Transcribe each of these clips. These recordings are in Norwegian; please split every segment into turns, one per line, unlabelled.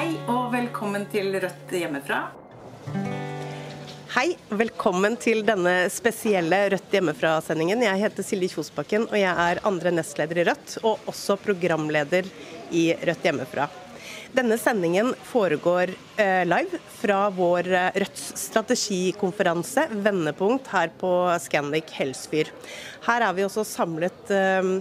Hei og velkommen til Rødt hjemmefra.
Hei, velkommen til denne spesielle Rødt hjemmefra-sendingen. Jeg heter Silje Kjosbakken, og jeg er andre nestleder i Rødt, og også programleder i Rødt hjemmefra. Denne sendingen foregår eh, live fra vår eh, Rødts strategikonferanse, Vendepunkt, her på Scandic Helsfyr. Her er vi også samlet eh,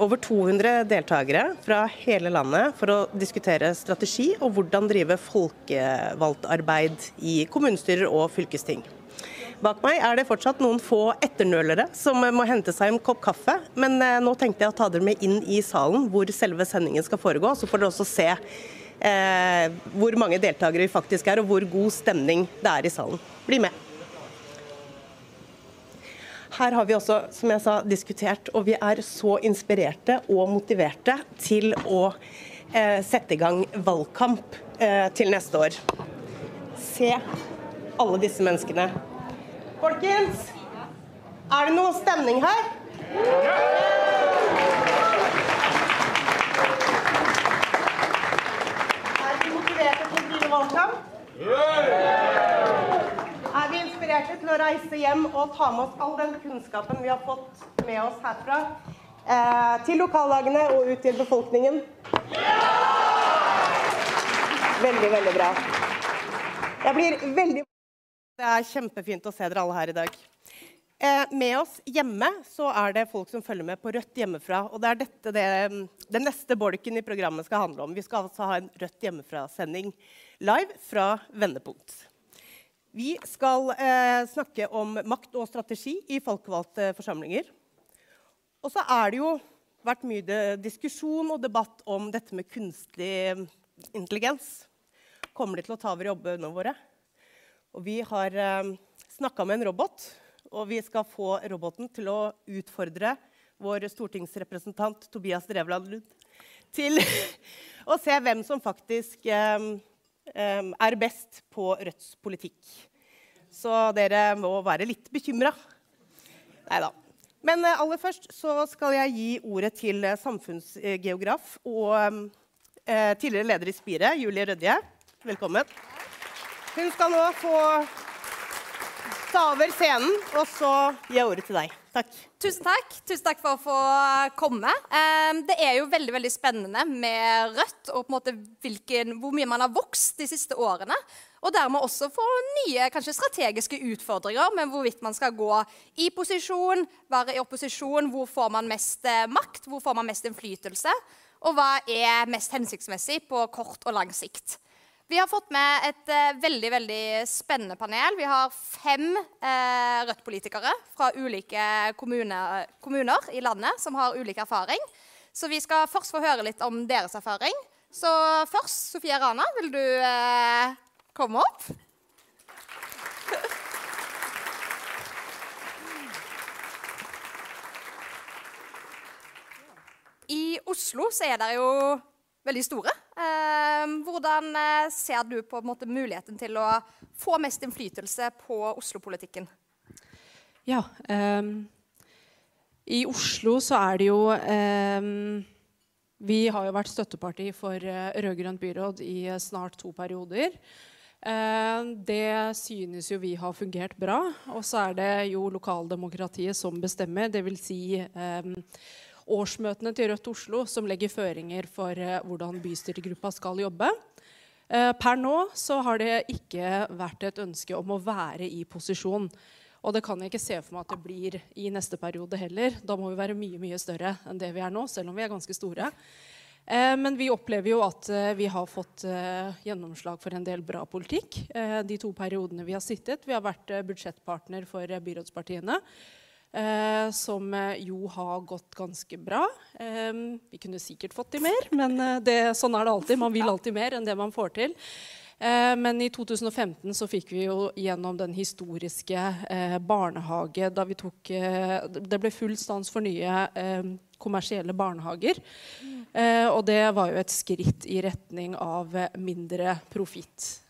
over 200 deltakere fra hele landet for å diskutere strategi og hvordan drive folkevalgtarbeid i kommunestyrer og fylkesting. Bak meg er det fortsatt noen få etternølere som må hente seg en kopp kaffe. Men eh, nå tenkte jeg å ta dere med inn i salen hvor selve sendingen skal foregå. Så får dere også se eh, hvor mange deltakere vi faktisk er, og hvor god stemning det er i salen. Bli med. Her har vi også, som jeg sa, diskutert, og vi er så inspirerte og motiverte til å eh, sette i gang valgkamp eh, til neste år. Se alle disse menneskene. Folkens, er det noe stemning her? Er dere motiverte til å drive valgkamp? Vi inspirerte til å reise hjem og ta med oss all den kunnskapen vi har fått med oss herfra, eh, til lokallagene og ut til befolkningen? Veldig, veldig bra. Jeg blir veldig Det er kjempefint å se dere alle her i dag. Eh, med oss hjemme så er det folk som følger med på Rødt hjemmefra. Og det er dette det, den neste bolken i programmet skal handle om. Vi skal altså ha en Rødt hjemmefra-sending live fra Vendepunkt. Vi skal eh, snakke om makt og strategi i folkevalgte forsamlinger. Og så er det jo vært mye diskusjon og debatt om dette med kunstig intelligens. Kommer de til å ta over jobbene våre? Og vi har eh, snakka med en robot, og vi skal få roboten til å utfordre vår stortingsrepresentant Tobias Drevland Lund til å se hvem som faktisk eh, eh, er best på Rødts politikk. Så dere må være litt bekymra. Nei da. Men eh, aller først så skal jeg gi ordet til eh, samfunnsgeograf og eh, tidligere leder i Spire, Julie Rødje. Velkommen. Hun skal nå få ta over scenen, og så gir jeg ordet til deg. Takk.
Tusen takk. Tusen takk for å få komme. Eh, det er jo veldig veldig spennende med Rødt og på en måte hvilken, hvor mye man har vokst de siste årene. Og dermed også få nye kanskje strategiske utfordringer med hvorvidt man skal gå i posisjon, være i opposisjon, hvor får man mest eh, makt, hvor får man mest innflytelse, og hva er mest hensiktsmessig på kort og lang sikt. Vi har fått med et uh, veldig veldig spennende panel. Vi har fem uh, Rødt-politikere fra ulike kommuner, kommuner, i landet som har ulik erfaring. Så vi skal først få høre litt om deres erfaring. Så først, Sofie Rana, vil du uh, komme opp? I Oslo så er det jo veldig store. Eh, hvordan eh, ser du på måte, muligheten til å få mest innflytelse på Oslo-politikken?
Ja. Eh, I Oslo så er det jo eh, Vi har jo vært støtteparti for uh, rød-grønt byråd i uh, snart to perioder. Det synes jo vi har fungert bra. Og så er det jo lokaldemokratiet som bestemmer. Dvs. Si, um, årsmøtene til Rødt Oslo som legger føringer for uh, hvordan bystyregruppa skal jobbe. Uh, per nå så har det ikke vært et ønske om å være i posisjon. Og det kan jeg ikke se for meg at det blir i neste periode heller. Da må vi være mye mye større enn det vi er nå, selv om vi er ganske store. Uh, men vi opplever jo at vi har fått gjennomslag for en del bra politikk de to periodene vi har sittet. Vi har vært budsjettpartner for byrådspartiene. Eh, som jo har gått ganske bra. Eh, vi kunne sikkert fått til mer, men eh, det, sånn er det alltid. Man vil alltid mer enn det man får til. Eh, men i 2015 så fikk vi jo gjennom den historiske eh, barnehage da vi tok eh, Det ble full stans for nye kommersielle barnehager. og det var jo et skritt i retning av mindre profitt.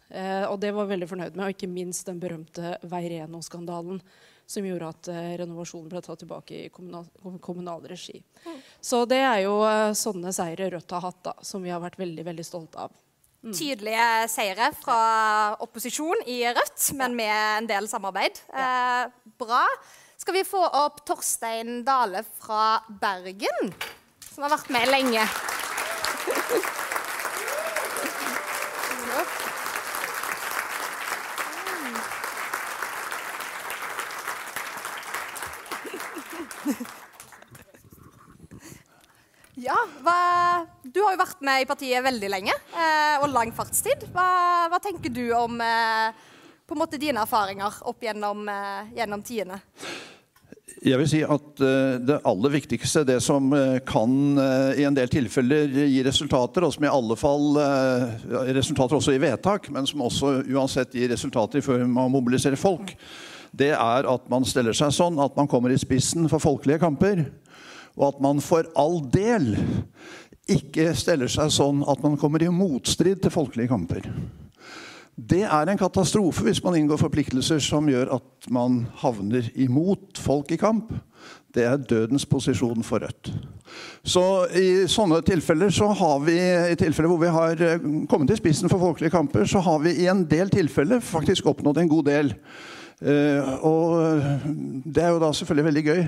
og det var vi veldig fornøyd med, og ikke minst den berømte Veireno-skandalen som gjorde at uh, renovasjonen ble tatt tilbake i kommunal, kommunal regi. Mm. Så det er jo uh, sånne seire Rødt har hatt, da, som vi har vært veldig veldig stolte av.
tydelige seire fra opposisjon i Rødt, men med en del samarbeid. Eh, bra. Skal vi få opp Torstein Dale fra Bergen, som har vært med lenge? Ja, hva, Du har jo vært med i partiet veldig lenge, eh, og lang fartstid. Hva, hva tenker du om eh, på en måte dine erfaringer opp gjennom, eh, gjennom tidene?
Jeg vil si at uh, Det aller viktigste, det som uh, kan uh, i en del tilfeller gi resultater, og som i alle fall resultater også i vedtak, men som også uansett gir resultater i form av å mobilisere folk, det er at man steller seg sånn at man kommer i spissen for folkelige kamper. Og at man for all del ikke steller seg sånn at man kommer i motstrid til folkelige kamper. Det er en katastrofe hvis man inngår forpliktelser som gjør at man havner imot folk i kamp. Det er dødens posisjon for Rødt. Så i sånne tilfeller så har vi i tilfeller hvor vi har eh, kommet i spissen for folkelige kamper, så har vi i en del tilfeller faktisk oppnådd en god del. Uh, og det er jo da selvfølgelig veldig gøy.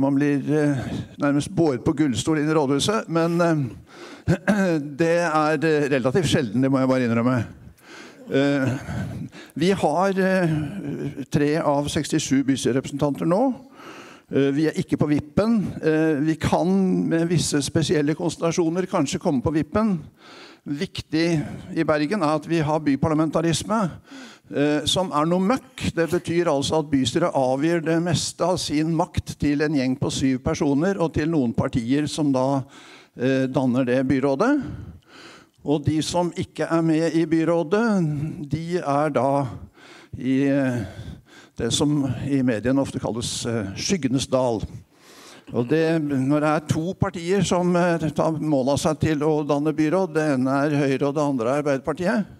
Man blir uh, nærmest båret på gullstol inn i rådhuset. Men det er relativt sjelden, det må jeg bare innrømme. vi har tre av 67 bystyrerepresentanter nå. Vi er ikke på vippen. Vi kan med visse spesielle konstellasjoner kanskje komme på vippen. Viktig i Bergen er at vi har byparlamentarisme. Eh, som er noe møkk. Det betyr altså at bystyret avgir det meste av sin makt til en gjeng på syv personer og til noen partier som da eh, danner det byrådet. Og de som ikke er med i byrådet, de er da i eh, det som i mediene ofte kalles skyggenes dal. Og det, når det er to partier som tar mål av seg til å danne byråd, det ene er Høyre og det andre er Arbeiderpartiet,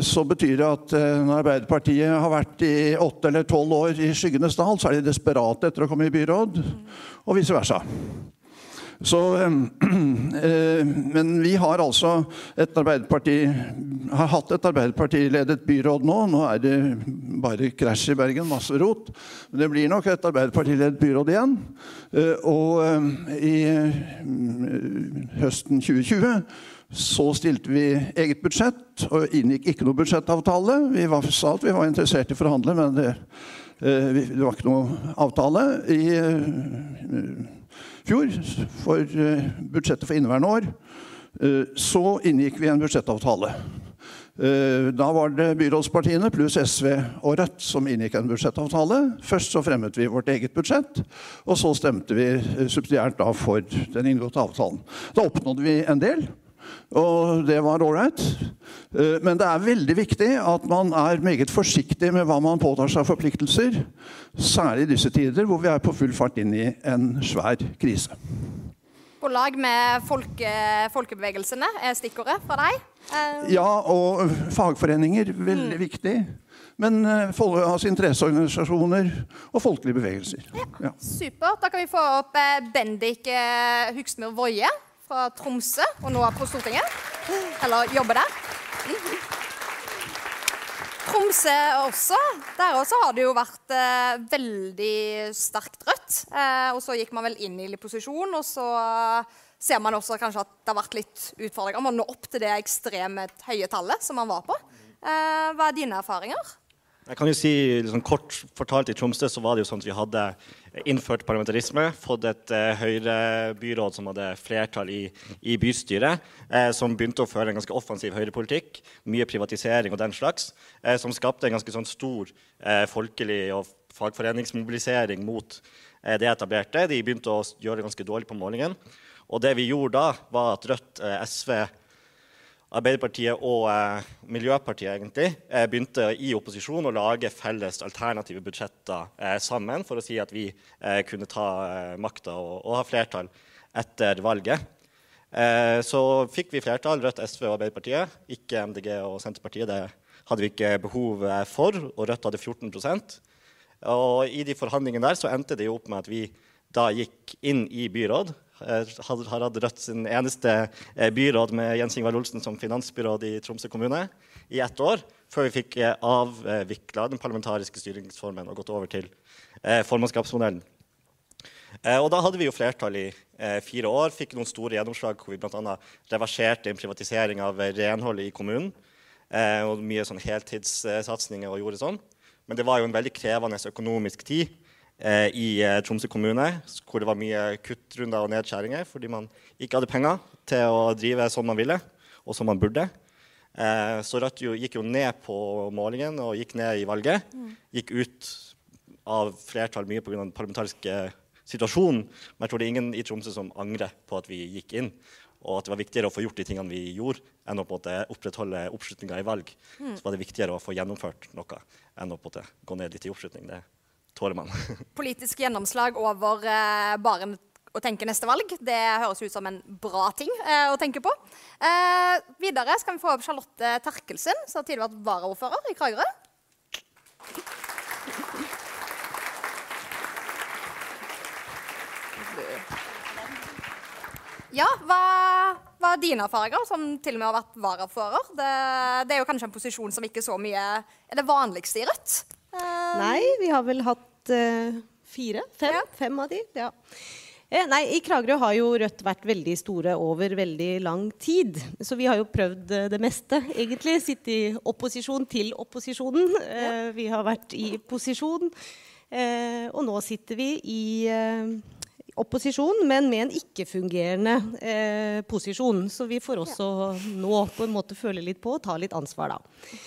så betyr det at eh, når Arbeiderpartiet har vært i åtte eller tolv år i skyggenes dal, så er de desperate etter å komme i byråd, og vice versa. Så, øh, men vi har altså et Arbeiderparti, har hatt et Arbeiderpartiledet byråd nå. Nå er det bare krasj i Bergen, masse rot. Men det blir nok et Arbeiderpartiledet byråd igjen. Og i uh, høsten 2020 så stilte vi eget budsjett og inngikk ikke noe budsjettavtale. Vi var, sa at vi var interessert i å forhandle, men det, eh, det var ikke noe avtale i eh, fjor for eh, budsjettet for inneværende år. Så inngikk vi en budsjettavtale. Da var det byrådspartiene pluss SV og Rødt som inngikk en budsjettavtale. Først så fremmet vi vårt eget budsjett, og så stemte vi subsidiært da for den inngåtte avtalen. Da oppnådde vi en del. Og det var ålreit. Eh, men det er veldig viktig at man er meget forsiktig med hva man påtar seg forpliktelser. Særlig i disse tider hvor vi er på full fart inn i en svær krise.
På lag med folke, folkebevegelsene er stikkordet fra deg?
Eh, ja, og fagforeninger. Veldig mm. viktig. Men uh, altså interesseorganisasjoner og folkelige bevegelser.
Ja, ja. Supert. Da kan vi få opp Bendik Hugsmyr Woie fra Tromsø, og nå er på Stortinget. Eller jobber der. Tromsø også. Der også har det jo vært eh, veldig sterkt rødt. Eh, og så gikk man vel inn i litt posisjon, og så ser man også kanskje at det har vært litt utfordringer med å nå opp til det ekstremt høye tallet som man var på. Eh, hva er dine erfaringer?
Jeg kan jo si liksom, Kort fortalt i Tromsø så var det jo sånn at vi hadde innført parlamentarisme, fått et uh, høyrebyråd som hadde flertall i, i bystyret, eh, som begynte å føre en ganske offensiv høyrepolitikk, mye privatisering og den slags, eh, som skapte en ganske sånn stor eh, folkelig og fagforeningsmobilisering mot eh, det etablerte. De begynte å gjøre det ganske dårlig på målingen. Og det vi gjorde da, var at Rødt, eh, SV Arbeiderpartiet og eh, Miljøpartiet egentlig, eh, begynte i opposisjon å lage felles alternative budsjetter eh, sammen for å si at vi eh, kunne ta eh, makta og, og, ha flertall etter valget. Eh, så fikk vi flertall, Rødt, SV og Arbeiderpartiet. Ikke MDG og Senterpartiet. Det hadde vi ikke behov for, og Rødt hadde 14% Og i de forhandlingene der så endte det jo opp med at vi da gikk inn i byråd, Eh, har, har hatt Rødt sin eneste eh, byråd med Jens Ingvar Olsen som finansbyråd i Tromsø kommune i ett år, før vi fikk eh, avvikla den parlamentariske styringsformen og gått over til eh, formannskapsmodellen. Eh, og da hadde vi jo flertall i eh, fire år. Fikk noen store gjennomslag hvor vi bl.a. reverserte en privatisering av renholdet i kommunen. Eh, og mye sånn heltidssatsinger og gjorde sånn. Men det var jo en veldig krevende økonomisk tid eh, i eh, Tromsø kommune, hvor det var mye kuttrunder og nedskjæringer fordi man ikke hadde penger til å drive som man ville, og som man burde. Eh, så Rødt jo, gikk jo ned på målingen og gikk ned i valget. Gikk ut av flertall mye pga. den parlamentariske situasjonen. Men jeg tror det er ingen i Tromsø som angrer på at vi gikk inn. Og at det var viktigere å få gjort de tingene vi gjorde, enn å på en måte opprettholde oppslutninga i valg. Så var det viktigere å få gjennomført noe enn å på en måte gå ned litt i oppslutning. Det tåler.
Politisk gjennomslag over eh, bare å tenke neste valg. Det høres ut som en bra ting eh, å tenke på. Eh, videre skal vi få opp Charlotte Terkelsen, som har tidligere vært varaordfører i Kragerø. Ja, hva, hva er dine erfaringer, som til og med har vært varaordfører? Det, det er jo kanskje en posisjon som ikke så mye er det vanligste i Rødt? Eh,
Nei, vi har vel hatt uh, fire? Fem?
Ja.
Fem av de, ja. Eh, nei, I Kragerø har jo Rødt vært veldig store over veldig lang tid. Så vi har jo prøvd eh, det meste, egentlig. Sitte i opposisjon til opposisjonen. Eh, vi har vært i posisjon. Eh, og nå sitter vi i eh, opposisjon, men med en ikke-fungerende eh, posisjon. Så vi får også nå på en måte føle litt på og ta litt ansvar, da.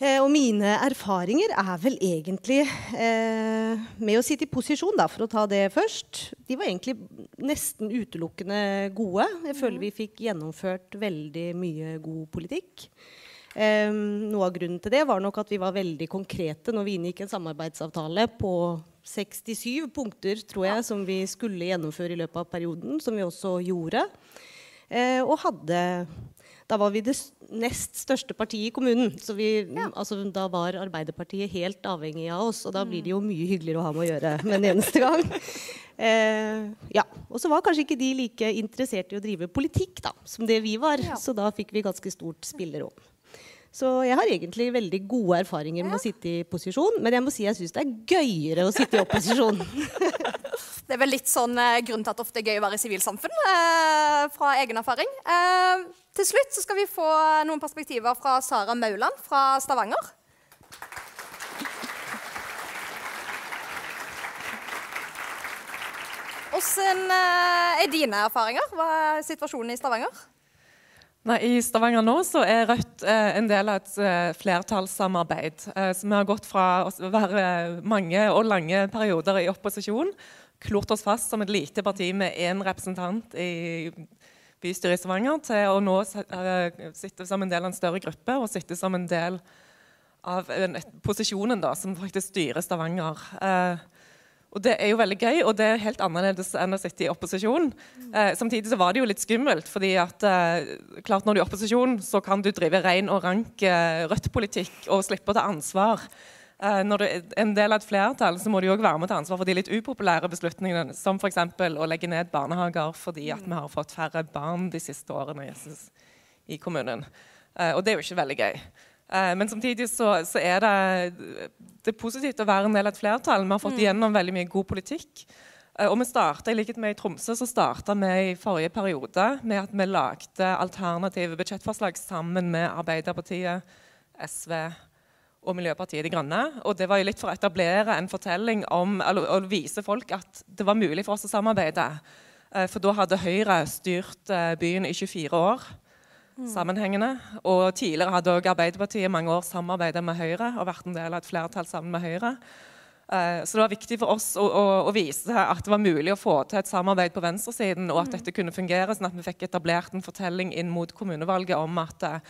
Eh, og mine erfaringer er vel egentlig eh, med å sitte i posisjon, da, for å ta det først. De var egentlig nesten utelukkende gode. Jeg føler vi fikk gjennomført veldig mye god politikk. Eh, noe av grunnen til det var nok at vi var veldig konkrete når vi inngikk en samarbeidsavtale på 67 punkter, tror jeg, som vi skulle gjennomføre i løpet av perioden, som vi også gjorde. Eh, og hadde da var vi det nest største partiet i kommunen. Så vi, altså, da var Arbeiderpartiet helt avhengig av oss. Og da blir det jo mye hyggeligere å ha med å gjøre med en eneste gang. Eh, ja. Og så var kanskje ikke de like interessert i å drive politikk da, som det vi var. Så da fikk vi ganske stort spillerom. Så jeg har egentlig veldig gode erfaringer med å sitte i posisjon. Men jeg må si jeg syns det er gøyere å sitte i opposisjon.
Det er vel litt sånn eh, grunnen til at det ofte er gøy å være i sivilsamfunn, eh, fra egen erfaring. Eh, til slutt så skal vi få noen perspektiver fra Sara Mauland fra Stavanger. Hvordan eh, er dine erfaringer? Hva er situasjonen i Stavanger?
Nei, I Stavanger nå så er Rødt eh, en del av et eh, flertallssamarbeid. Eh, så vi har gått fra å være mange og lange perioder i opposisjon, klort oss fast som et lite parti med én representant i bystyret i Stavanger, til å nå eh, sitte som en del av en større gruppe og sitte som en del av en, posisjonen da, som faktisk styrer Stavanger. Eh, og Det er jo veldig gøy, og det er helt annerledes enn å sitte i opposisjon. Eh, samtidig så var det jo litt skummelt, fordi at eh, klart når du er i opposisjon, så kan du drive ren og rank eh, Rødt-politikk og slippe å ta ansvar. Eh, når du er en del av et flertall, så må du også være med å ta ansvar for de litt upopulære beslutningene, som f.eks. å legge ned barnehager fordi at vi har fått færre barn de siste årene Jesus, i kommunen. Eh, og det er jo ikke veldig gøy. Eh, men samtidig så, så er det, det er positivt å være en del av et flertall. Vi har fått igjennom veldig mye god politikk. Eh, og vi startet, i likhet med i Tromsø så starta vi i forrige periode med at vi lagde alternative budsjettforslag sammen med Arbeiderpartiet, SV og Miljøpartiet De Grønne. Og det var jo litt for å etablere en fortelling om, eller å vise folk at det var mulig for oss å samarbeide. Eh, For da hadde Høyre styrt byen i 24 år sammenhengende. Og tidligere hadde også Arbeiderpartiet i mange år samarbeidet med Høyre og vært en del av et flertall sammen med Høyre. Eh, Så det var viktig for oss å, å, å vise at det var mulig å få til et samarbeid på venstresiden, og at dette kunne fungere, sånn at vi fikk etablert en fortelling inn mot kommunevalget om at eh,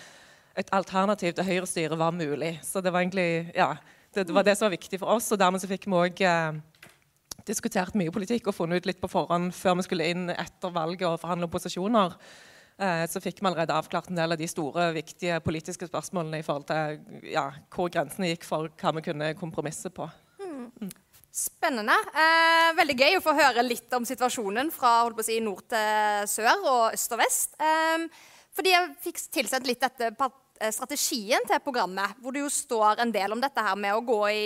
et alternativ til høyrestyret var mulig. Så det var egentlig, ja, det, det var det som var viktig for oss, og dermed så fikk vi òg eh, diskutert mye politikk og funnet ut litt på forhånd før vi skulle inn etter valget og forhandle om posisjoner. Eh, så fikk vi allerede avklart en del av de store, viktige politiske spørsmålene i forhold til ja, hvor grensene gikk for hva vi kunne kompromisse på.
Spennende. Eh, veldig gøy å få høre litt om situasjonen fra si, nord til sør og øst og vest. Eh, fordi jeg fikk tilsendt litt dette eh, strategien til programmet, hvor det jo står en del om dette her med å gå i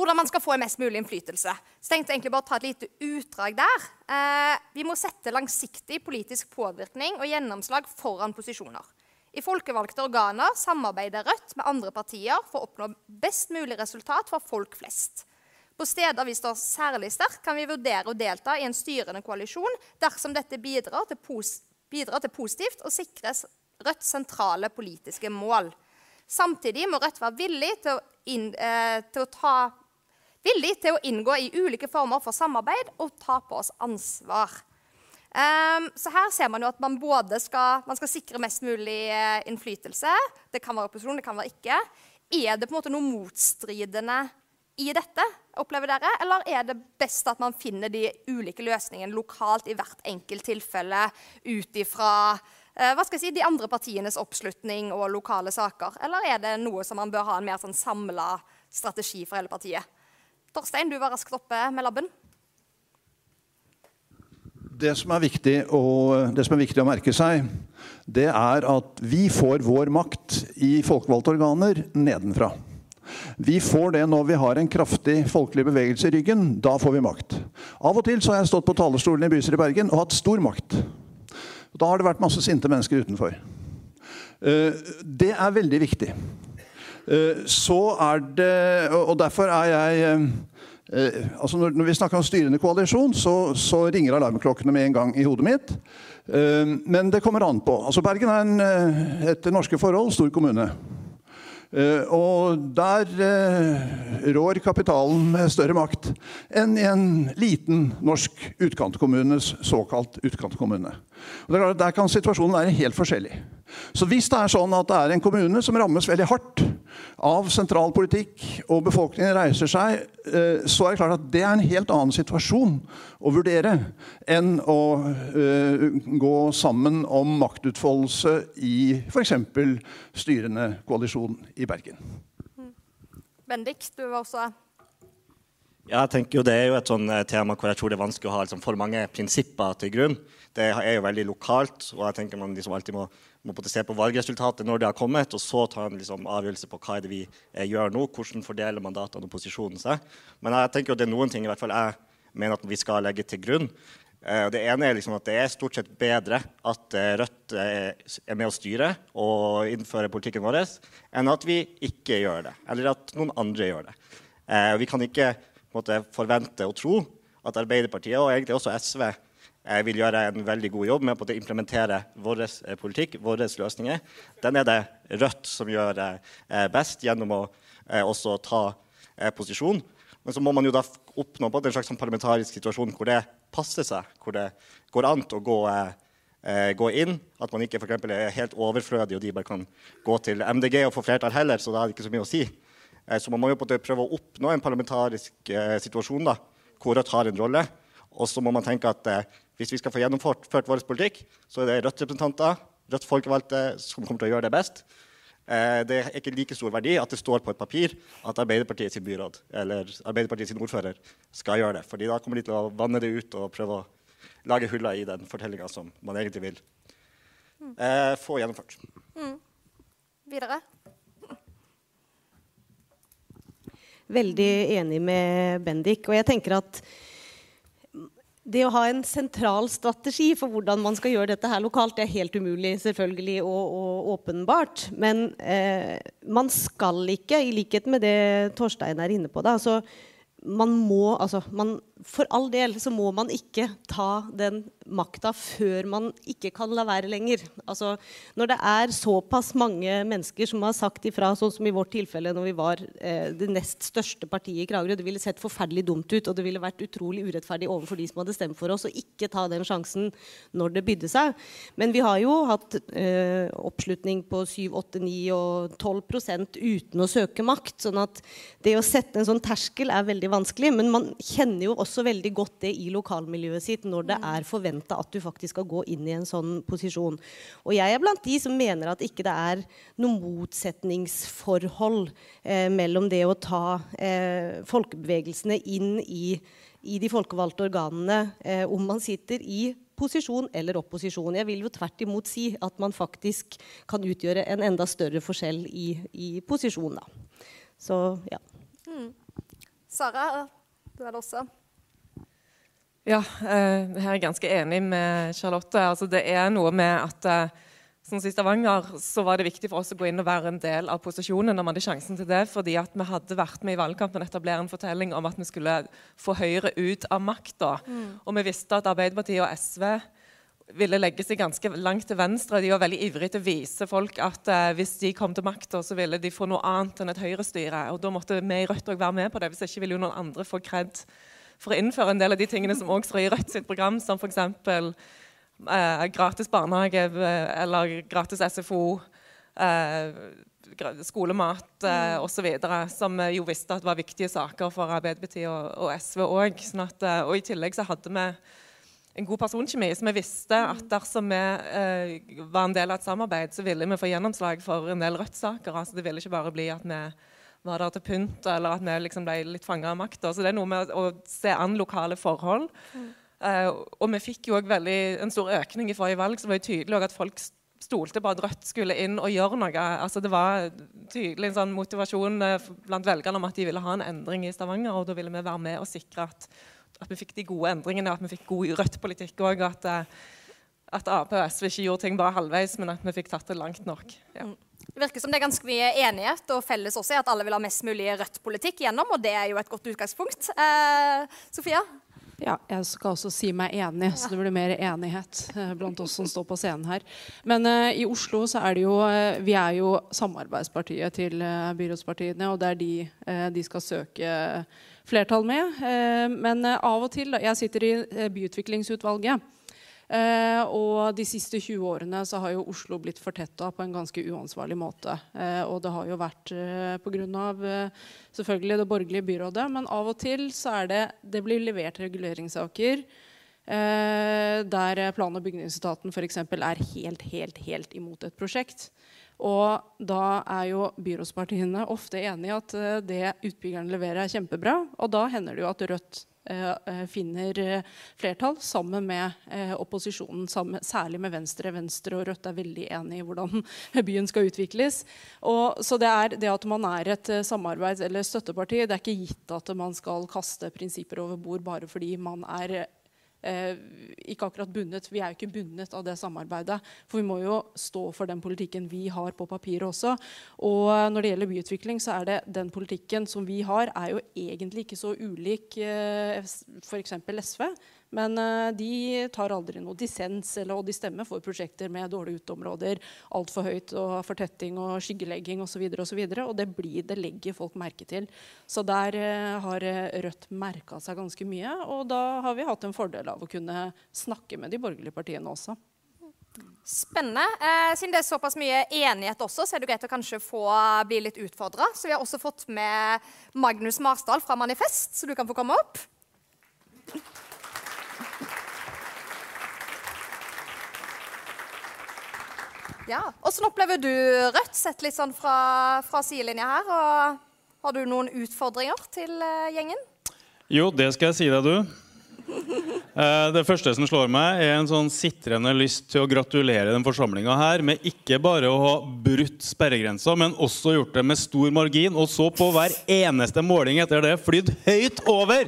hvordan man skal få mest mulig innflytelse. Så tenkte jeg egentlig bare å ta et lite utdrag der. Eh, vi må sette langsiktig politisk påvirkning og gjennomslag foran posisjoner. I folkevalgte organer samarbeider Rødt med andre partier for å oppnå best mulig resultat for folk flest. På steder vi står særlig sterkt, kan vi vurdere å delta i en styrende koalisjon dersom dette bidrar til, pos bidrar til positivt og sikres Rødts sentrale politiske mål. Samtidig må Rødt være villig til å, inn, eh, til å ta villig til å inngå i ulike former for samarbeid og ta på oss ansvar. Um, så her ser man jo at man både skal, man skal sikre mest mulig uh, innflytelse. Det kan være opposisjon, det kan være ikke. Er det på en måte noe motstridende i dette, opplever dere? Eller er det best at man finner de ulike løsningene lokalt i hvert enkelt tilfelle ut ifra uh, hva skal jeg si, de andre partienes oppslutning og lokale saker? Eller er det noe som man bør ha en mer sånn samla strategi for hele partiet? Torstein, du var raskt oppe med labben.
Det som, å, det som, er viktig å merke seg, det er at vi får vår makt i folkevalgte organer nedenfra. Vi får det når vi har en kraftig folkelig bevegelse i ryggen. Da får vi makt. Av og til har jeg stått på talerstolen i bystyret i Bergen og hatt stor makt. Da har det vært masse sinte mennesker utenfor. Eh, det er veldig viktig. Eh, så er det Og derfor er jeg eh, Eh, altså når, vi snakker om styrende koalisjon, så, så, ringer alarmklokkene med en gang i hodet mitt. Men det kommer an på. Altså Bergen er en, etter norske forhold stor kommune. Og der rår kapitalen med større makt enn i en liten norsk utkantkommunes såkalt utkantkommune. Og det er klart, Der kan situasjonen være helt forskjellig. Så hvis det er sånn at det er en kommune som rammes veldig hardt av sentralpolitikk, og befolkningen reiser seg, eh, så er det klart at det er en helt annen situasjon å vurdere enn å uh, gå sammen om maktutfoldelse i f.eks. styrende koalisjon i Bergen.
Bendik, du var også
ja, jeg tenker jo Det er jo et sånn eh, tema hvor jeg tror det er vanskelig å ha liksom, for mange prinsipper til grunn. Det er jo veldig lokalt, og jeg tenker man liksom alltid må, må se på valgresultatet når det har kommet, og så ta en liksom, avgjørelse på hva er det vi eh, gjør nå. Hvordan fordeler mandatene og posisjonen seg. Men jeg tenker jo det er noen ting i hvert fall jeg mener at vi skal legge til grunn. Eh, det ene er liksom at det er stort sett bedre at Rødt er med å styre og innføre politikken vår, enn at vi ikke gjør det, eller at noen andre gjør det. Vi kan ikke måte, forvente og tro at Arbeiderpartiet og egentlig også SV eh, vil gjøre en veldig god jobb med å implementere vår eh, politikk, våre løsninger. Den er det Rødt som gjør eh, best gjennom å også ta posisjon. Men så må man jo da oppnå en slags sånn parlamentarisk situasjon hvor det passer seg, hvor det går an å gå, gå inn. At man ikke for eksempel, er helt overflødig og de bare kan gå til MDG og få flertall heller. så da er det ikke så mye å si. Eh, så man må jo prøve å oppnå en parlamentarisk eh, situasjon da, hvor Rødt har en rolle. Og så må man tenke at eh, hvis vi skal få gjennomført vår politikk, så er det Rødt-representanter, Rødt folkevalgte, som kommer til å gjøre det best. Det er ikke like stor verdi at det står på et papir at Arbeiderpartiet sin byråd eller Arbeiderpartiet sin ordfører skal gjøre det. Fordi da kommer de til å vanne det ut og prøve å lage huller i den fortellinga som man egentlig vil eh, få gjennomført. Mm.
Videre?
veldig enig med Bendik. Og jeg tenker at det å ha en sentral strategi for hvordan man skal gjøre dette her lokalt, det er helt umulig selvfølgelig og, og åpenbart. Men eh, man skal ikke, i likhet med det Torstein er inne på, da, altså, man må altså man, For all del så må man ikke ta den makta før man ikke kan la være lenger. Altså, når det er såpass mange mennesker som har sagt ifra, sånn som i vårt tilfelle når vi var eh, det nest største partiet i Kragerø, det ville sett forferdelig dumt ut, og det ville vært utrolig urettferdig overfor de som hadde stemt for oss, å ikke ta den sjansen når det bydde seg. Men vi har jo hatt eh, oppslutning på 7, 8, 9 og 12% uten å søke makt. sånn at det å sette en sånn terskel er veldig vanskelig. Men man kjenner jo også også veldig godt det i lokalmiljøet sitt når det er forventa at du faktisk skal gå inn i en sånn posisjon. Og jeg er blant de som mener at ikke det er noe motsetningsforhold eh, mellom det å ta eh, folkebevegelsene inn i, i de folkevalgte organene, eh, om man sitter i posisjon eller opposisjon. Jeg vil jo tvert imot si at man faktisk kan utgjøre en enda større forskjell i, i posisjon. Da. Så ja. Mm.
Sara, du er det også.
Ja, eh, jeg er ganske enig med Charlotte. Altså, det er noe med at eh, Sånn I Stavanger så var det viktig for oss å gå inn og være en del av posisjonen når vi hadde sjansen til det, fordi at vi hadde vært med i valgkampen og etablere en fortelling om at vi skulle få Høyre ut av makta. Mm. Og vi visste at Arbeiderpartiet og SV ville legge seg ganske langt til venstre. De var veldig ivrige til å vise folk at uh, hvis de kom til makta, så ville de få noe annet enn et høyrestyre. Og da måtte vi i Rødt òg være med på det. Hvis ikke ville jo noen andre få kred for å innføre en del av de tingene som også står i Rødt sitt program, som f.eks. Eh, gratis barnehage uh, eller gratis SFO. Uh, skolemat eh, osv. Som vi jo visste at var viktige saker for Arbeiderpartiet og, og SV òg. Sånn og i tillegg så hadde vi en god personkjemi. Så vi visste mm. at dersom vi eh, var en del av et samarbeid, så ville vi få gjennomslag for en del Rødt-saker. Altså, det ville ikke bare bli at vi var der til pynt, eller at vi liksom ble litt fanga av makta. Så det er noe med å, se an lokale forhold. Mm. Eh, og vi fikk jo òg en stor økning i forrige valg, så var det tydelig at folk stolte på at Rødt skulle inn og gjøre noe. Altså, det var tydelig en sånn motivasjon eh, blant velgerne om at de ville ha en endring i Stavanger, og da ville vi være med og sikre at at vi fikk de gode endringene, at vi fikk god Rødt-politikk òg. At, eh, at Ap og SV ikke gjorde ting bare halvveis, men at vi fikk tatt det langt nok. Ja.
Mm. Det virker som det er ganske mye enighet og felles også i at alle vil ha mest mulig Rødt-politikk gjennom, og det er jo et godt utgangspunkt. Eh, Sofia?
Ja, jeg skal også si meg enig, så det blir mer enighet eh, blant oss som står på scenen her. Men uh, i Oslo så er det jo uh, Vi er jo samarbeidspartiet til uh, byrådspartiene, og det er de de skal søke flertall med. Eh, men eh, av og til Jeg sitter i eh, byutviklingsutvalget. Eh, og de siste 20 årene så har jo Oslo blitt fortetta på en ganske uansvarlig måte. Eh, og det har jo vært eh, pga. Eh, selvfølgelig det borgerlige byrådet, men av og til så er det Det blir levert reguleringssaker eh, der plan- og bygningsetaten f.eks. er helt, helt, helt imot et prosjekt. Og da er jo byrådspartiene ofte enig i at uh, det utbyggeren leverer, er kjempebra. Og da hender det jo at Rødt finner uh, flertall sammen med opposisjonen, særlig med Venstre. Venstre og Rødt er veldig enige i hvordan byen skal utvikles. Og, så det, er, det at man er et samarbeids- eller støtteparti, det er ikke gitt at man skal kaste prinsipper over bord bare fordi man er eh, ikke akkurat bundet. Vi er jo ikke bundet av det samarbeidet. For vi må jo stå for den politikken vi har på papiret også. Og når det gjelder byutvikling, så er det den politikken som vi har, er jo egentlig ikke så ulik eh, f.eks. SV. Men uh, de tar aldri noe dissens, og de stemmer for prosjekter med dårlige uteområder, altfor høyt og fortetting og skyggelegging osv. Og, så videre, og, så det, blir, det legger folk merke til. Så der uh, har eh, Rødt merka seg ganske mye. Og da har vi hatt en fordel av å kunne snakke med de borgerlige partiene også.
Spennende. Eh, siden det er såpass mye enighet også, så er det greit å kanskje få bli litt utfordra. Så vi har også fått med Magnus Marsdal fra Manifest, så du kan få komme opp. Ja. Åssen opplever du Rødt, sett litt sånn fra, fra sidelinja her? Og har du noen utfordringer til uh, gjengen?
Jo, det skal jeg si deg, du. Uh, det første som slår meg, er en sånn sitrende lyst til å gratulere den forsamlinga her med ikke bare å ha brutt sperregrensa, men også gjort det med stor margin, og så på hver eneste måling etter det flydd høyt over!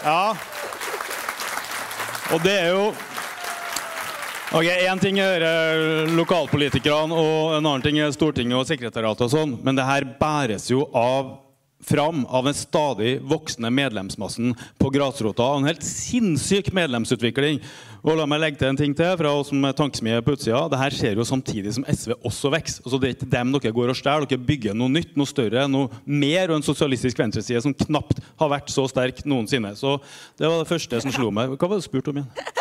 Ja. Og det er jo Ok, Én ting er uh, lokalpolitikerne, og en annen ting er Stortinget og sekretariatet. og sånn, Men det her bæres jo av fram av den stadig voksende medlemsmassen på grasrota. En helt sinnssyk medlemsutvikling. Og la meg legge til en ting til fra oss som tankesmie på utsida. Det her skjer jo samtidig som SV også vokser. Altså, det er ikke dem dere går og stjeler. Dere bygger noe nytt, noe større, noe mer. Og en sosialistisk venstreside som knapt har vært så sterk noensinne. Så det var det første som slo meg. Hva var det du spurte om igjen?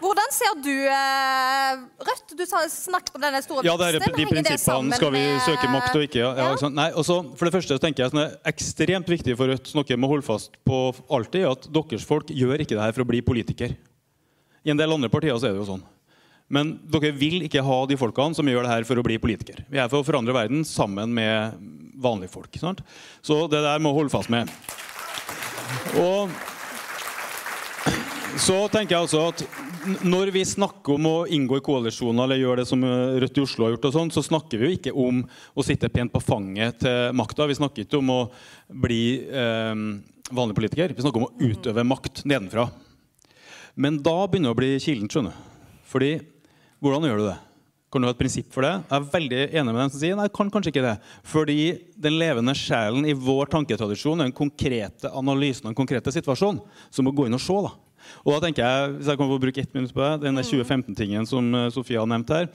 Hvordan ser du eh, Rødt? Du snakket om denne store
Ja, det er, de prinsippene skal vi søke makt og ikke. Ja, ja, ikke? Nei, også, for det første så tenker jeg sånn, det er ekstremt viktig for Rødt noe må holde fast på alltid, at deres folk gjør ikke det her for å bli politiker. I en del andre partier så er det jo sånn. Men dere vil ikke ha de folkene som gjør det her for å bli politiker. Vi er for å forandre verden sammen med vanlige folk. Sant? Så det der må holde fast med. Og så tenker jeg altså at når vi snakker om å inngå i koalisjoner eller gjøre det som eh, Rødt i Oslo har gjort, og sånn, så snakker vi jo ikke om å sitte pent på fanget til makta. Vi snakker ikke om å bli eh, vanlig politiker. Vi snakker om å utøve makt nedenfra. Men da begynner det å bli kilent. Fordi, hvordan gjør du det? Kan du ha et prinsipp for det? Jeg er veldig enig med dem som sier nei, jeg kan kanskje ikke det. Fordi den levende sjelen i vår tanketradisjon er den konkrete analysen av den konkrete situasjonen. Så må gå inn og se. da. Og da tenker jeg, Hvis jeg kan få bruke ett minutt på det, den 2015-tingen som eh, Sofia har nevnt her.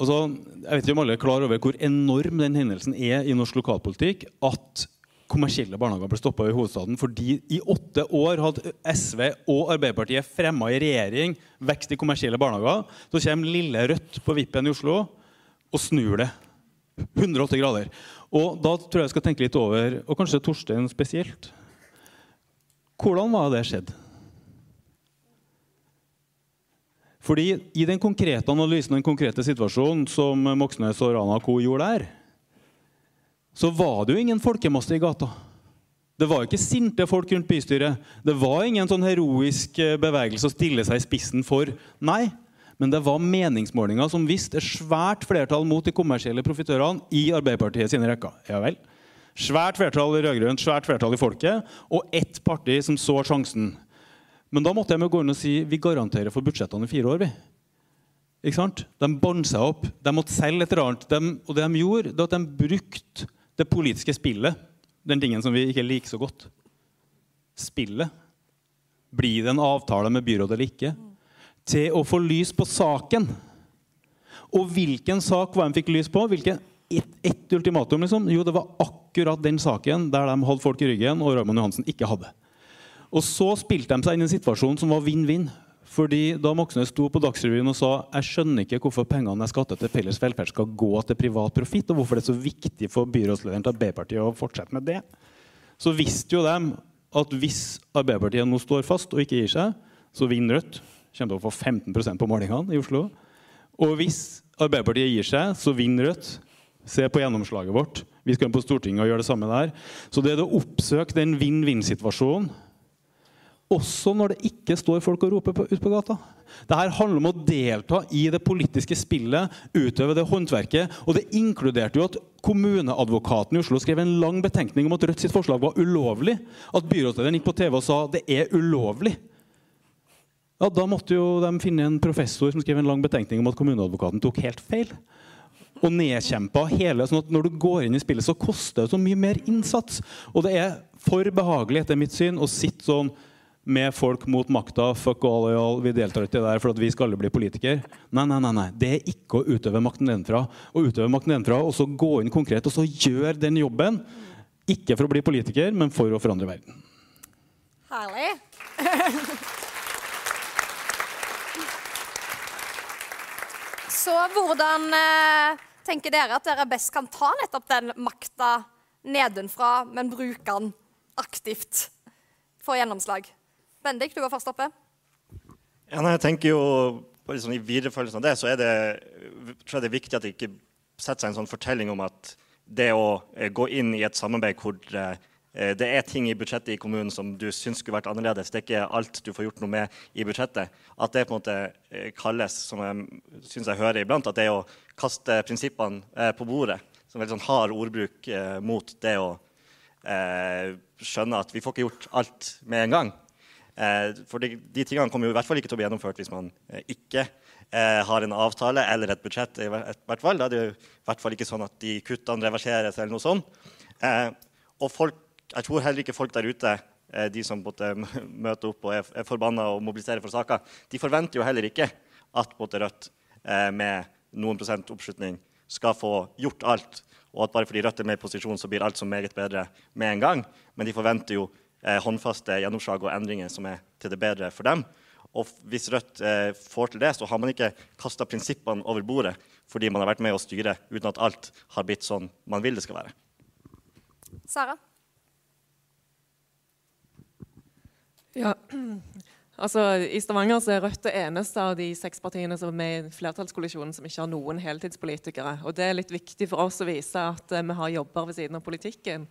Altså, jeg vet ikke om alle er klar over hvor enorm den hendelsen er i norsk lokalpolitikk. At kommersielle barnehager ble stoppa i hovedstaden fordi i åtte år hadde SV og Arbeiderpartiet fremma i regjering vekst i kommersielle barnehager. Så kommer lille Rødt på vippen i Oslo og snur det. 180 grader. Og da tror jeg jeg skal tenke litt over, og kanskje Torstein spesielt Hvordan var det skjedd? Fordi i den konkrete analysen den konkrete situasjonen som Moxnes og Rana Co. gjorde der, så var det jo ingen folkemasse i gata. Det var ikke sinte folk rundt bystyret. Det var ingen sånn heroisk eh, bevegelse å stille seg i spissen for. Nei, men det var meningsmålinger som viste svært flertall mot de kommersielle profitørene i Arbeiderpartiet sine rekker. Ja vel. Svært flertall i rød-grønt, svært flertall i folket, og ett parti som så sjansen. Men da måtte jeg gå inn og si vi garanterer for budsjettene i fire år. vi. Ikke sant? De bånd seg opp. De måtte selge et eller annet. De, og det de gjorde, det var at de brukte det politiske spillet, den tingen som vi ikke liker så godt. Spillet. Blir det en avtale med byrådet eller ikke? Til å få lys på saken. Og hvilken sak var de fikk lys på? Hvilken et, et ultimatum? liksom? Jo, det var akkurat den saken der de holdt folk i ryggen, og Raymond Johansen ikke hadde. Og så spilte de seg inn i en situasjon som var vinn-vinn. Fordi Da Moxnes sto på Dagsrevyen og sa jeg skjønner ikke hvorfor pengene jeg skatter til felles velferd skal gå til privat profitt, og hvorfor det er så viktig for byrådslederen til Arbeiderpartiet å fortsette med det, så visste jo de at hvis Arbeiderpartiet nå står fast og ikke gir seg, så vinner Rødt. Kommer til å få 15% på målingene i Oslo. Og hvis Arbeiderpartiet gir seg, så vinner Rødt. Se på gjennomslaget vårt. Vi skal inn på Stortinget og gjøre det samme der. Så det er å oppsøke den vinn-vinn-situasjonen også når det ikke står folk og roper ute ut på gata. Dette handler om å delta i det politiske spillet, utøve det håndverket. Og det inkluderte jo at kommuneadvokaten i Oslo skrev en lang betenkning om at Rødt sitt forslag var ulovlig. At byrådslederen gikk på TV og sa det er ulovlig. Ja, Da måtte jo de finne en professor som skrev en lang betenkning om at kommuneadvokaten tok helt feil. Og nedkjempa hele, sånn at Når du går inn i spillet, så koster det så mye mer innsats. Og det er for behagelig etter mitt syn å sitte sånn med folk mot makta. Fuck all og all, vi deltar ikke der for at vi skal alle bli politikere. Nei, nei, nei, nei. Det er ikke å utøve makten nedenfra. Å utøve makten nedenfra og så gå inn konkret og så gjøre den jobben. Ikke for å bli politiker, men for å forandre verden.
Herlig. Så hvordan eh, tenker dere at dere best kan ta nettopp den makta nedenfra, men bruke den aktivt for gjennomslag? Bendik, du var først oppe.
Ja, nei, jeg tenker jo på liksom, I viderefølgelsen av det så er det, tror jeg det er viktig at det ikke setter seg en sånn fortelling om at det å eh, gå inn i et samarbeid hvor eh, det er ting i budsjettet i kommunen som du syns skulle vært annerledes, det er ikke alt du får gjort noe med i budsjettet, at det på en måte eh, kalles, som jeg syns jeg hører iblant, at det er å kaste prinsippene på bordet. Som veldig sånn hard ordbruk mot det å skjønne at vi får ikke gjort alt med en gang. Eh, for de, de tingene kommer jo i hvert fall ikke til å bli gjennomført hvis man eh, ikke eh, har en avtale eller et budsjett. i hvert fall. Da er det jo i hvert fall ikke sånn at de kuttene reverseres eller noe sånt. Og folk, jeg tror heller ikke folk der ute, de som møter opp og er, er forbanna og mobiliserer for saker, de forventer jo heller ikke at både Rødt med noen prosent oppslutning skal få gjort alt, og at bare fordi Rødt er med i posisjon, så blir alt så meget bedre med en gang. Men de forventer jo håndfaste gjennomslag og endringer som er til det bedre for dem. Og hvis Rødt eh, får til det, så har man ikke kasta prinsippene over bordet fordi man har vært med å styre uten at alt har blitt sånn man vil det skal være.
Sara?
Ja, altså I Stavanger så er Rødt det eneste av de seks partiene som er med i flertallskollisjonen som ikke har noen heltidspolitikere. Og Det er litt viktig for oss å vise at eh, vi har jobber ved siden av politikken.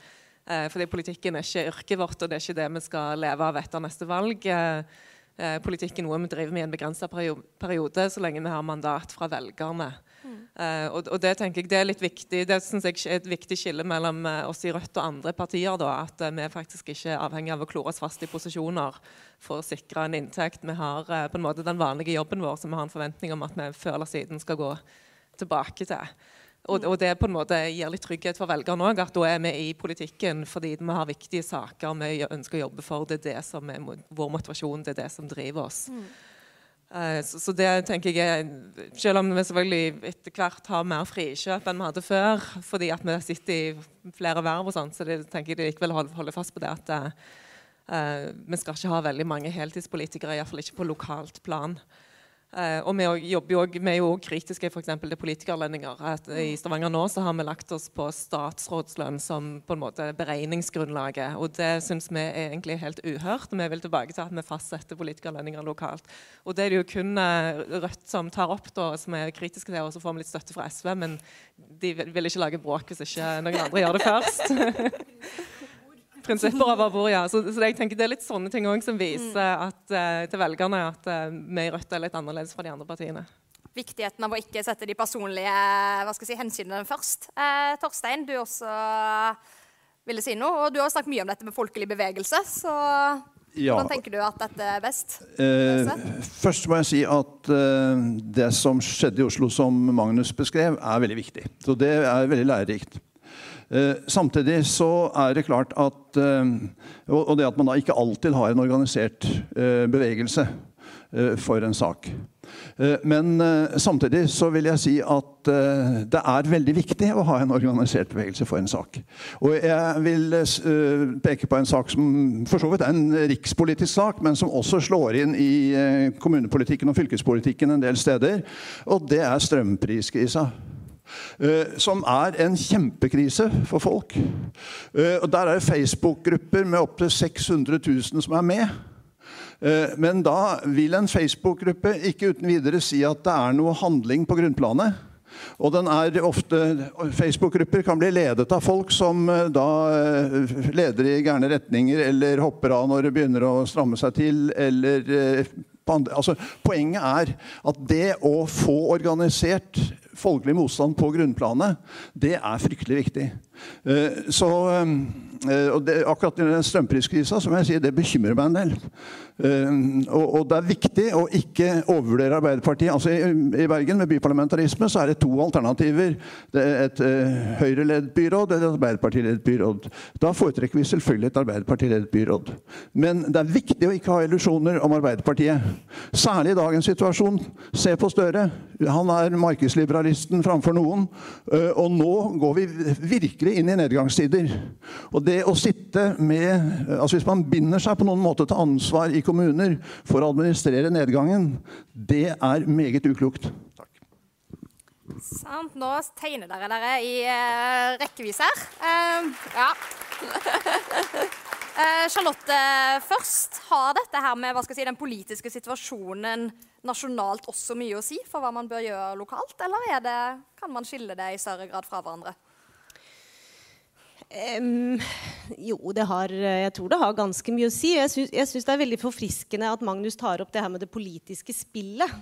Eh, fordi politikken er ikke yrket vårt, og det er ikke det vi skal leve av etter neste valg. Eh, eh politikk er noe vi driver med i en begrensa periode, så lenge vi har mandat fra velgerne. Uh, og, og, det tenker jeg det er litt viktig. Det synes jeg er et viktig skille mellom oss i Rødt og andre partier. Da, at vi faktisk ikke er avhengig av å klore oss fast i posisjoner for å sikre en inntekt. Vi har på en måte den vanlige jobben vår som vi har en forventning om at vi før eller siden skal gå tilbake til. Og, og det på en måte gir litt trygghet for velgerne òg, at da er vi i politikken fordi vi har viktige saker vi ønsker å jobbe for. Det er det som er vår motivasjon, det er det som driver oss. Mm. Eh, så, så, det tenker jeg Selv om vi selvfølgelig etter hvert har mer frikjøp enn vi hadde før, fordi at vi sitter i flere verv og sånn, så det, tenker jeg likevel holder, holde fast på det at uh, vi skal ikke ha veldig mange heltidspolitikere, iallfall ikke på lokalt plan. Uh, og vi, jobber jo, vi er jo kritiske for til politikerlønninger. I Stavanger nå så har vi lagt oss på statsrådslønn som på en måte beregningsgrunnlaget. Og det syns vi er egentlig helt uhørt. Vi vil tilbake til at vi fastsetter politikerlønninger lokalt. Og det er det jo kun uh, Rødt som tar opp, da, som er kritiske til, og så får vi litt støtte fra SV. Men de vil ikke lage bråk hvis ikke noen andre gjør det først. prinsipper over bord, ja. Så, så, jeg tenker Det er litt sånne ting også som viser mm. at, uh, til velgerne at uh, vi i Rødt er litt annerledes fra de andre partiene.
Viktigheten av å ikke sette de personlige hva skal jeg si, hensynene først. Eh, Torstein, du også ville si noe. Og du har snakket mye om dette med folkelig bevegelse. så... Ja. Hvordan tenker du at dette er best?
Eh, først må jeg si at eh, det som skjedde i Oslo, som Magnus beskrev, er veldig viktig. Så det er veldig lærerikt. Eh, samtidig så er det klart at eh, Og det at man da ikke alltid har en organisert eh, bevegelse for en sak. Men samtidig så vil jeg si at det er veldig viktig å ha en organisert bevegelse for en sak. Og jeg vil peke på en sak som for så vidt er en rikspolitisk sak, men som også slår inn i kommunepolitikken og fylkespolitikken en del steder. Og det er strømpriskrisa. Eh, som er en kjempekrise for folk. Eh, og Der er det Facebook-grupper med opptil 600 000 som er med. Eh, men da vil en Facebook-gruppe ikke uten videre si at det er noe handling på grunnplanet. Og den er ofte, Facebook-grupper kan bli ledet av folk som da leder i gærne retninger, eller hopper av når det begynner å stramme seg til, eller altså, Poenget er at det å få organisert folkelig motstand på grunnplanet, det er fryktelig viktig. Eh, så, eh, og det, akkurat den strømpriskrisa som jeg sier, det bekymrer meg en del. Eh, og, og, det er viktig å ikke overvurdere Arbeiderpartiet. Altså i, i, Bergen med byparlamentarisme så er det to alternativer. Det er et uh, Høyre-ledet byråd eller et Arbeiderparti-ledet byråd. Da foretrekker vi selvfølgelig et Arbeiderparti-ledet byråd. Men det er viktig å ikke ha illusjoner om Arbeiderpartiet. Særlig i dagens situasjon. Se på Støre. Han er markedsliberalisten framfor noen. Uh, og nå går vi virkelig inn i nedgangstider. Og det å sitte med altså Hvis man binder seg på noen måte til ansvar i kommuner for å administrere nedgangen, det er meget uklokt. Takk.
Sant. Nå tegner dere dere i uh, rekkevis her. Ja. uh, Charlotte, først. Har dette her med si, den politiske situasjonen nasjonalt også mye å si for hva man bør gjøre lokalt, eller det, kan man skille det i større grad fra hverandre?
Um, jo, det har, jeg tror det har ganske mye å si. Jeg syns det er veldig forfriskende at Magnus tar opp det her med det politiske spillet.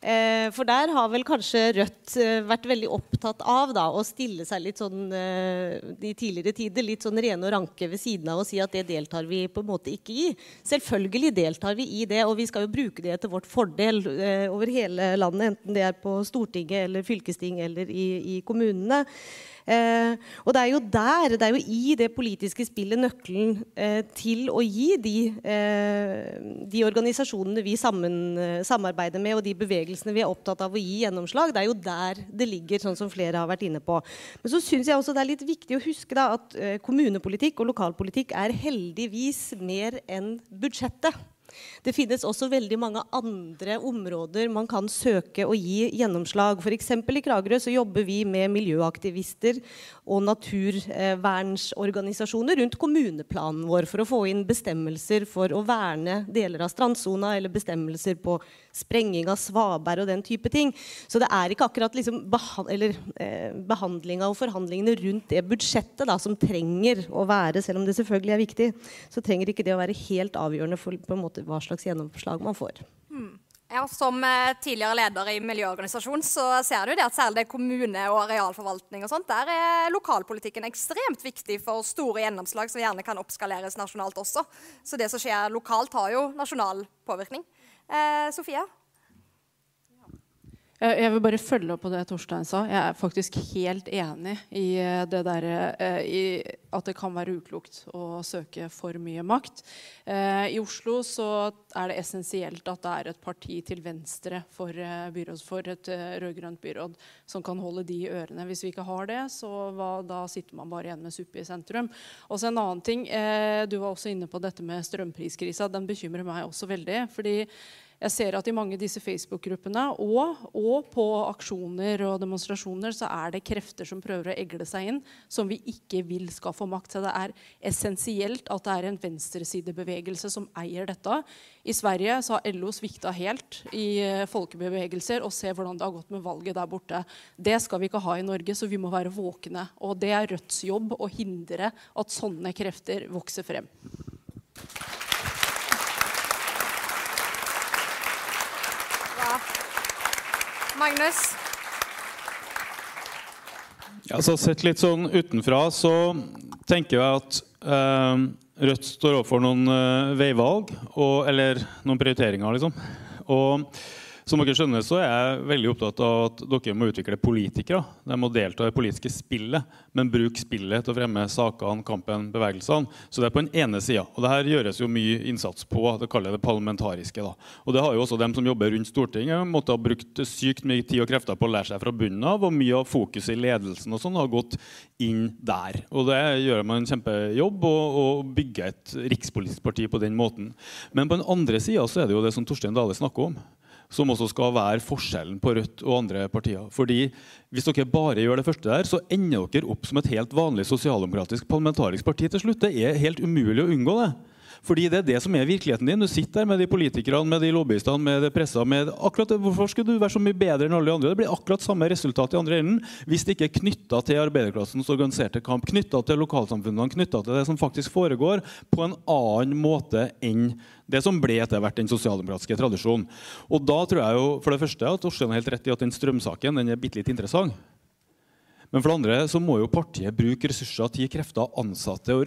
Eh, for der har vel kanskje Rødt eh, vært veldig opptatt av da, å stille seg litt sånn eh, i tidligere tider litt sånn rene og ranke ved siden av og si at det deltar vi på en måte ikke i. Selvfølgelig deltar vi i det, og vi skal jo bruke det til vårt fordel eh, over hele landet, enten det er på Stortinget eller fylkesting eller i, i kommunene. Eh, og det er jo der, det er jo i det politiske spillet nøkkelen eh, til å gi de, eh, de organisasjonene vi sammen, samarbeider med, og de bevegelsene vi er opptatt av å gi gjennomslag, det er jo der det ligger, sånn som flere har vært inne på. Men så syns jeg også det er litt viktig å huske da, at kommunepolitikk og lokalpolitikk er heldigvis mer enn budsjettet. Det finnes også veldig mange andre områder man kan søke og gi gjennomslag. F.eks. i Kragerø så jobber vi med miljøaktivister og naturvernsorganisasjoner rundt kommuneplanen vår for å få inn bestemmelser for å verne deler av strandsona eller bestemmelser på sprenging av svaberg og den type ting. Så det er ikke akkurat liksom eh, behandlinga og forhandlingene rundt det budsjettet da, som trenger å være, selv om det selvfølgelig er viktig, så trenger ikke det å være helt avgjørende for på en måte, hva slags gjennomslag man får.
Hmm. Ja, Som eh, tidligere leder i miljøorganisasjon så ser du det at særlig kommune- og arealforvaltning og sånt, der er lokalpolitikken ekstremt viktig for store gjennomslag som gjerne kan oppskaleres nasjonalt også. Så det som skjer lokalt, har jo nasjonal påvirkning. Eh, Sofia?
Jeg vil bare følge opp på det Torstein sa. Jeg er faktisk helt enig i eh, det der, eh, i at det kan være uklokt å søke for mye makt. Eh, I Oslo så er det essensielt at det er et parti til venstre for, byråd, for et rød-grønt byråd som kan holde de i ørene. Hvis vi ikke har det, så hva, da sitter man bare igjen med suppe i sentrum. Og så en annen ting. Du var også inne på dette med strømpriskrisa. Den bekymrer meg også veldig. fordi jeg ser at i mange av disse Facebook-gruppene og, og, på aksjoner og demonstrasjoner så er det krefter som prøver å egle seg inn, som vi ikke vil skal få makt. Så det er essensielt at det er en venstresidebevegelse som eier dette. I Sverige så har LO svikta helt i eh, folkebevegelser, og se hvordan det har gått med valget der borte. Det skal vi ikke ha i Norge, så vi må være våkne. Og det er Rødts jobb å hindre at sånne krefter vokser frem.
Magnus?
Ja, så Sett litt sånn utenfra så tenker jeg at eh, Rødt står overfor noen eh, veivalg, og, eller noen prioriteringer, liksom. Og som dere skjønner, så er jeg veldig opptatt av at dere må utvikle politikere. De må delta i det politiske spillet, men bruke spillet til å fremme sakene, kampen, bevegelsene. Så det er på den ene sida. Og det her gjøres jo mye innsats på. Det kaller det parlamentariske. da. Og det har jo også dem som jobber rundt Stortinget, måtte ha brukt sykt mye tid og krefter på å lære seg fra bunnen av, og mye av fokuset i ledelsen og sånn har gått inn der. Og det gjør man en kjempejobb å bygge et rikspolitisk parti på den måten. Men på den andre sida så er det jo det som Torstein Dale snakker om som også skal være forskjellen på Rødt og andre partier. Fordi Hvis dere bare gjør det første der, så ender dere opp som et helt vanlig sosialdemokratisk parlamentarisk parti til slutt. Det er helt umulig å unngå det. Fordi det er det som er virkeligheten din. Du sitter der med de politikerne, med de lobbyistene, med det pressa. Med akkurat, hvorfor skulle du være så mye bedre enn alle de andre? Det blir akkurat samme resultat i andre enden hvis det ikke er knytta til arbeiderklassens organiserte kamp, knytta til lokalsamfunnene, knytta til det som faktisk foregår, på en annen måte enn det som ble etter hvert den sosialdemokratiske tradisjonen. Og da tror jeg jo for det første at Torstein har helt rett i at den strømsaken den er bitte litt interessant. Men for det andre så må jo partiet bruke ressurser, tid, krefter, ansatte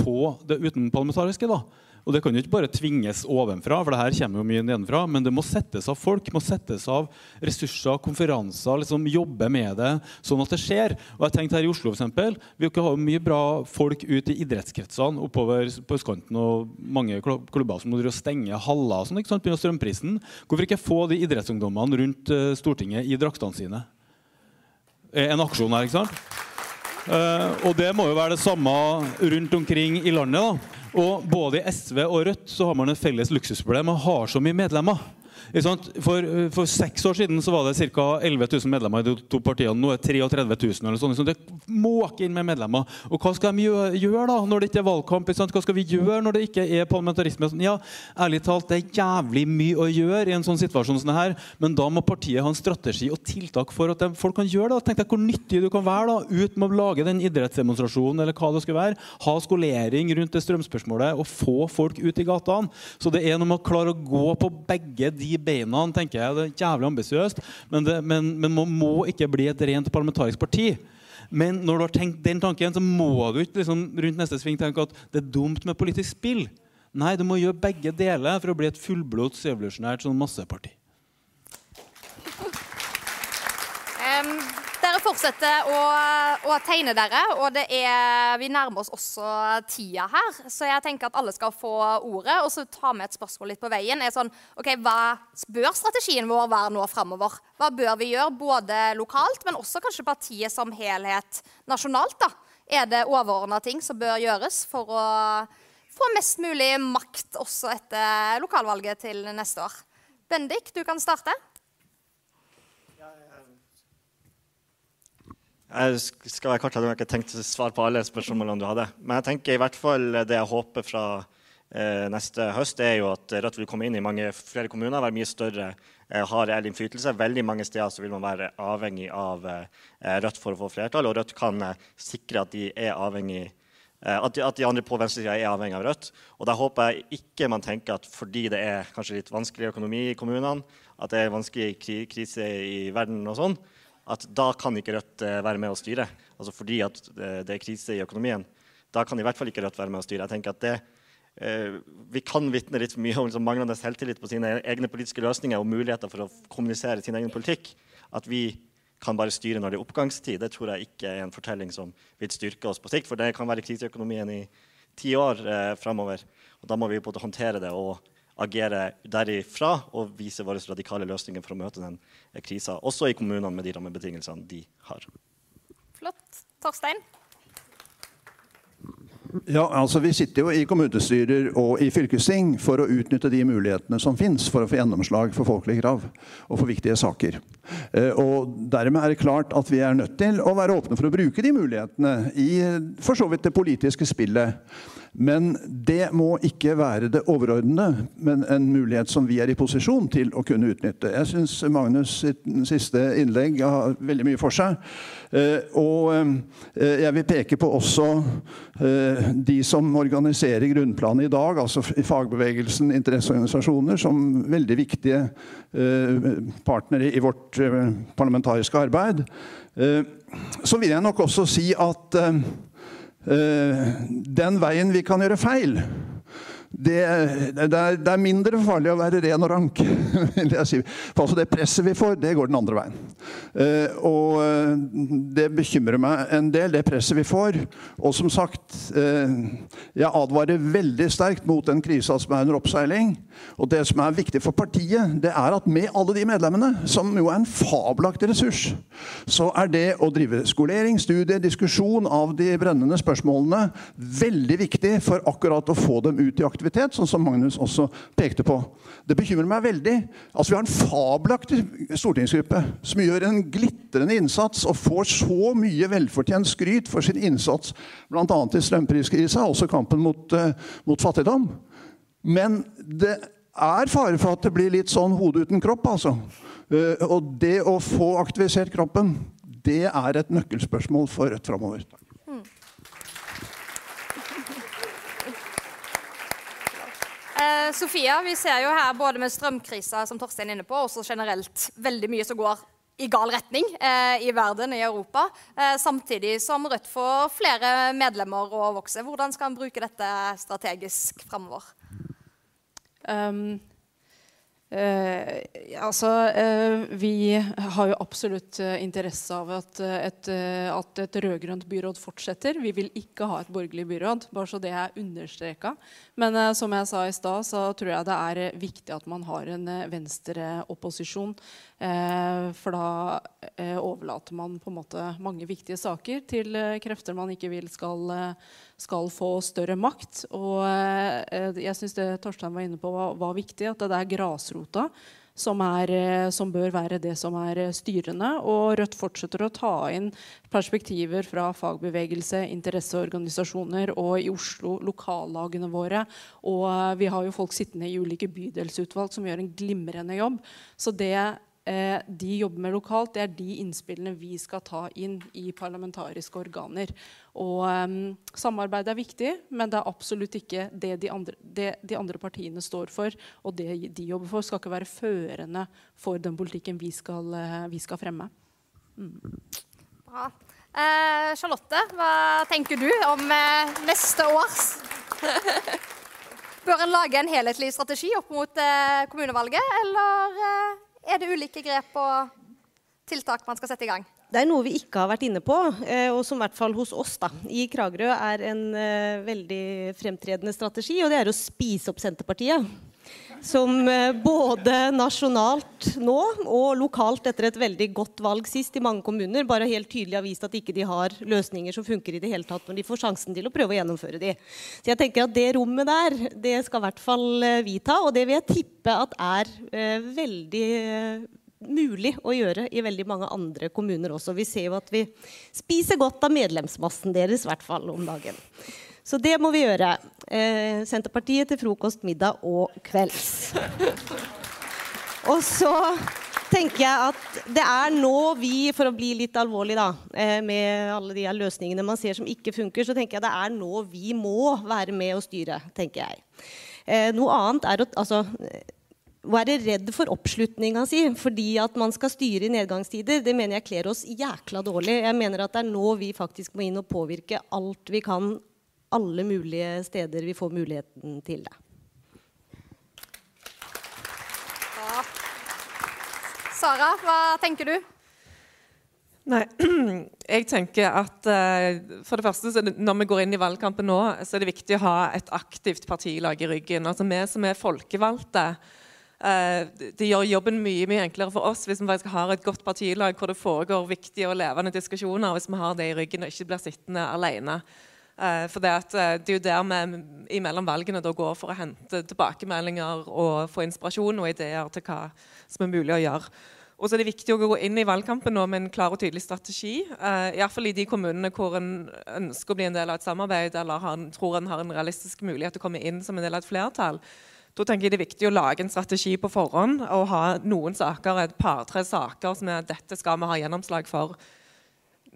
på det utenparlamentariske. da. Og Det kan jo ikke bare tvinges ovenfra, for det her kommer jo mye nedenfra, men det må settes av folk, må settes av ressurser, konferanser, liksom jobbe med det, sånn at det skjer. Og jeg tenkte her i Oslo for eksempel, Vi har jo mye bra folk ute i idrettskretsene oppover på østkanten, og mange klubber som må stenge haller og sånn, ikke sant, pga. strømprisen. Hvorfor ikke få de idrettsungdommene rundt eh, Stortinget i draktene sine? En aksjon her. ikke sant? Uh, og det må jo være det samme rundt omkring i landet. da. Og Både i SV og Rødt så har man et felles luksusproblem. Man har så mye medlemmer. For, for, seks år siden så var det ca. 11 000 medlemmer i de to partiene. Nå er det 33 000. eller sånn. Så det måker inn med medlemmer. Og hva skal de gjøre, da, når det ikke er valgkamp? Hva skal vi gjøre når det ikke er parlamentarisme? Ja, ærlig talt, Det er jævlig mye å gjøre i en sånn situasjon som det her, men da må partiet ha en strategi og tiltak for at folk kan gjøre det. Tenk deg hvor nyttig du kan være da, ut med å lage den idrettsdemonstrasjonen eller hva det skal være. Ha skolering rundt det strømspørsmålet og få folk ut i gatene. Så det er noe med å klare å gå på begge de beina, tenker jeg. Det er jævlig ambisiøst. Men, men, men, man må ikke bli et rent parlamentarisk parti. Men når du har tenkt den tanken, så må du ikke liksom, rundt neste sving tenke at det er dumt med politisk spill. Nei, du må gjøre begge deler for å bli et fullblods revolusjonært sånn masseparti.
Um, fortsetter å, å, tegne dere, og er, vi nærmer oss også tida her. Så jeg tenker at alle skal få ordet, og så ta med et spørsmål litt på veien. Er sånn, ok, Hva bør strategien vår være nå framover? Hva bør vi gjøre, både lokalt, men også kanskje partiet som helhet nasjonalt? da? Er det overordna ting som bør gjøres for å, få mest mulig makt også etter lokalvalget til neste år. Bendik, du kan starte.
Jeg skal være kort, jeg hadde ikke tenkt å svare på alle spørsmålene du hadde. Men jeg tenker i hvert fall det jeg håper fra eh, neste høst, er jo at Rødt vil komme inn i mange flere kommuner, være mye større, eh, ha reell innflytelse. Veldig mange steder så vil man være avhengig av eh, Rødt for å få flertall, og Rødt kan eh, sikre at de er avhengig eh, at de, at de, andre på venstresida er avhengig av Rødt. Og Da håper jeg ikke man tenker at fordi det er kanskje litt vanskelig økonomi i kommunene, at det er vanskelig kri krise i verden og sånn, at da kan ikke Rødt eh, være med å styre. Altså fordi at eh, det er krise i økonomien. Da kan i hvert fall ikke Rødt være med å styre. Jeg tenker at det, eh, Vi kan vitne litt mye om liksom, manglende selvtillit på sine egne politiske løsninger og muligheter for å kommunisere sin egen politikk. At vi kan bare styre når det er oppgangstid, det tror jeg ikke er en fortelling som vil styrke oss på sikt. For det kan være krise i økonomien i ti år eh, framover. Og da må vi både håndtere det og agere derifra og vise våre radikale løsninger for å møte den krisa, også i kommunene med de rammebetingelsene de har.
Flott. Torstein?
Ja, altså Vi sitter jo i kommunestyrer og i fylkesting for å utnytte de mulighetene som fins for å få gjennomslag for folkelige krav og for viktige saker. Eh, og Dermed er det klart at vi er nødt til å være åpne for å bruke de mulighetene i for så vidt det politiske spillet. Men det må ikke være det overordnede, men en mulighet som vi er i posisjon til å kunne utnytte. Jeg syns Magnus sitt siste innlegg har veldig mye for seg. Eh, og eh, jeg vil peke på også eh, de som organiserer grunnplanet i dag, altså fagbevegelsen, interesseorganisasjoner, som veldig viktige partnere i vårt parlamentariske arbeid. Så vil jeg nok også si at Eh, den veien vi kan gjøre feil, det, det, er, det, er, mindre farlig å være ren og rank. vil jeg si. For altså Det presset vi får, det går den andre veien. Eh, og uh, det bekymrer meg en del, det presset vi får. Og som sagt, eh, jeg advarer veldig sterkt mot den krisa som er under oppseiling. Og det som er viktig for partiet, det er at med alle de medlemmene, som jo er en fabelaktig ressurs, så er det å drive skolering, studie, diskusjon av de brennende spørsmålene veldig viktig for akkurat å få dem ut i aktivitet aktivitet, sånn som Magnus også pekte på. Det bekymrer meg veldig. Altså, Vi har en fabelaktig stortingsgruppe som gjør en glitrende innsats og får så mye velfortjent skryt for sin innsats bl.a. i strømpriskrisa, også kampen mot, uh, mot fattigdom. Men det er fare for at det blir litt sånn hode uten kropp, altså. Uh, og det å få aktivisert kroppen, det er et nøkkelspørsmål for Rødt framover.
Eh, Sofia, vi ser jo her både med strømkrisa, som Torstein er inne på, og også generelt veldig mye som går i gal retning eh, i verden, i Europa. Eh, samtidig som Rødt får flere medlemmer å vokse. Hvordan skal han bruke dette strategisk framover? Um,
Eh, altså, eh, vi har jo absolutt eh, interesse av at et, at et rød-grønt byråd fortsetter. Vi vil ikke ha et borgerlig byråd, bare så det er understreka. Men som jeg sa i stad, så tror jeg det er viktig at man har en venstreopposisjon. for da overlater man på en måte mange viktige saker til krefter man ikke vil skal skal få større makt. Og eh, jeg syns det Torstein var inne på, var, var viktig. At det er grasrota som, er, eh, som, bør være det som er styrende. Og Rødt fortsetter å ta inn perspektiver fra fagbevegelse, interesseorganisasjoner og i Oslo lokallagene våre. Og eh, vi har jo folk sittende i ulike bydelsutvalg som gjør en glimrende jobb. Så det eh, de jobber med lokalt, det er de innspillene vi skal ta inn i parlamentariske organer. Og um, Samarbeid er viktig, men det er absolutt ikke det de, andre, det de, andre, partiene står for. Og det de jobber for, skal ikke være førende for den politikken vi skal, uh, vi skal fremme. Mm.
Bra. Eh, Charlotte, hva tenker du om eh, neste års Bør en lage en helhetlig strategi opp mot eh, kommunevalget, eller eh, er det ulike grep og tiltak man skal sette i gang?
Det er noe vi ikke har vært inne på, eh, og som i hvert fall hos oss da, i Kragerø er en uh, veldig fremtredende strategi, og det er å spise opp Senterpartiet. Som eh, både nasjonalt nå og lokalt etter et veldig godt valg sist i mange kommuner bare helt tydelig har vist at ikke de har løsninger som funker i det hele tatt når de får sjansen til å prøve å gjennomføre de. Så jeg tenker at det rommet der, det skal i hvert fall eh, vi ta, og det vil jeg tippe at er eh, veldig mulig å gjøre i veldig mange andre kommuner også. Vi ser jo at vi spiser godt av medlemsmassen deres, i hvert fall om dagen. Så det må vi gjøre. Eh, Senterpartiet til frokost, middag og kvelds. og så tenker jeg at det er nå vi, for å bli litt alvorlig da, eh, med alle de løsningene man ser som ikke funker, så tenker jeg det er nå vi må være med og styre, tenker jeg. Eh, noe annet er å altså, være redd for oppslutninga si fordi at man skal styre i nedgangstider, det mener jeg kler oss jækla dårlig. Jeg mener at det er nå vi faktisk må inn og påvirke alt vi kan alle mulige steder vi får muligheten til det.
Ja. Sara, hva tenker du?
Nei, jeg tenker at uh, for det første, Når vi går inn i valgkampen nå, så er det viktig å ha et aktivt partilag i ryggen. Altså Vi som er folkevalgte, uh, det gjør jobben mye mye enklere for oss hvis vi faktisk har et godt partilag hvor det foregår viktige og levende diskusjoner, hvis vi har det i ryggen og ikke blir sittende alene. Uh, for det, at, uh, det, er jo der vi imellom valgene da går for å hente tilbakemeldinger og få inspirasjon og ideer til hva som er mulig å gjøre. Og så er det viktig å gå inn i valgkampen nå med en klar og tydelig strategi. Uh, Iallfall i de kommunene hvor en ønsker å bli en del av et samarbeid eller har, tror en har en realistisk mulighet til å komme inn som en del av et flertall. Da tenker jeg det er viktig å lage en strategi på forhånd og ha noen saker, et par-tre saker som er dette skal vi ha gjennomslag for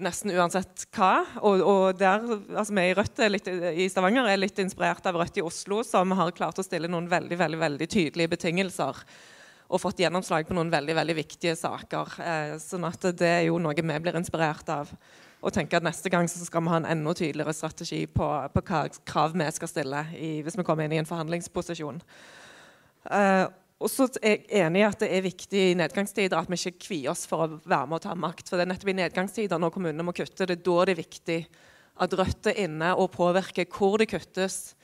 nesten uansett hva. Og, og der, altså Vi i Rødt litt, i Stavanger er litt inspirert av Rødt i Oslo, som har klart å stille noen veldig, veldig, veldig tydelige betingelser. Og fått gjennomslag på noen veldig veldig viktige saker. Eh, sånn at det er jo noe vi blir inspirert av. Og tenker at Neste gang så skal vi ha en enda tydeligere strategi på, på hva krav vi skal stille i, hvis vi kommer inn i en forhandlingsposisjon. Eh, og så er jeg enig i at det er viktig i nedgangstider at vi ikke kvier oss for å være med og ta makt. For det er nettopp i nedgangstider når kommunene må kutte, det er da det er viktig at Rødt er inne og påvirker hvor det kuttes.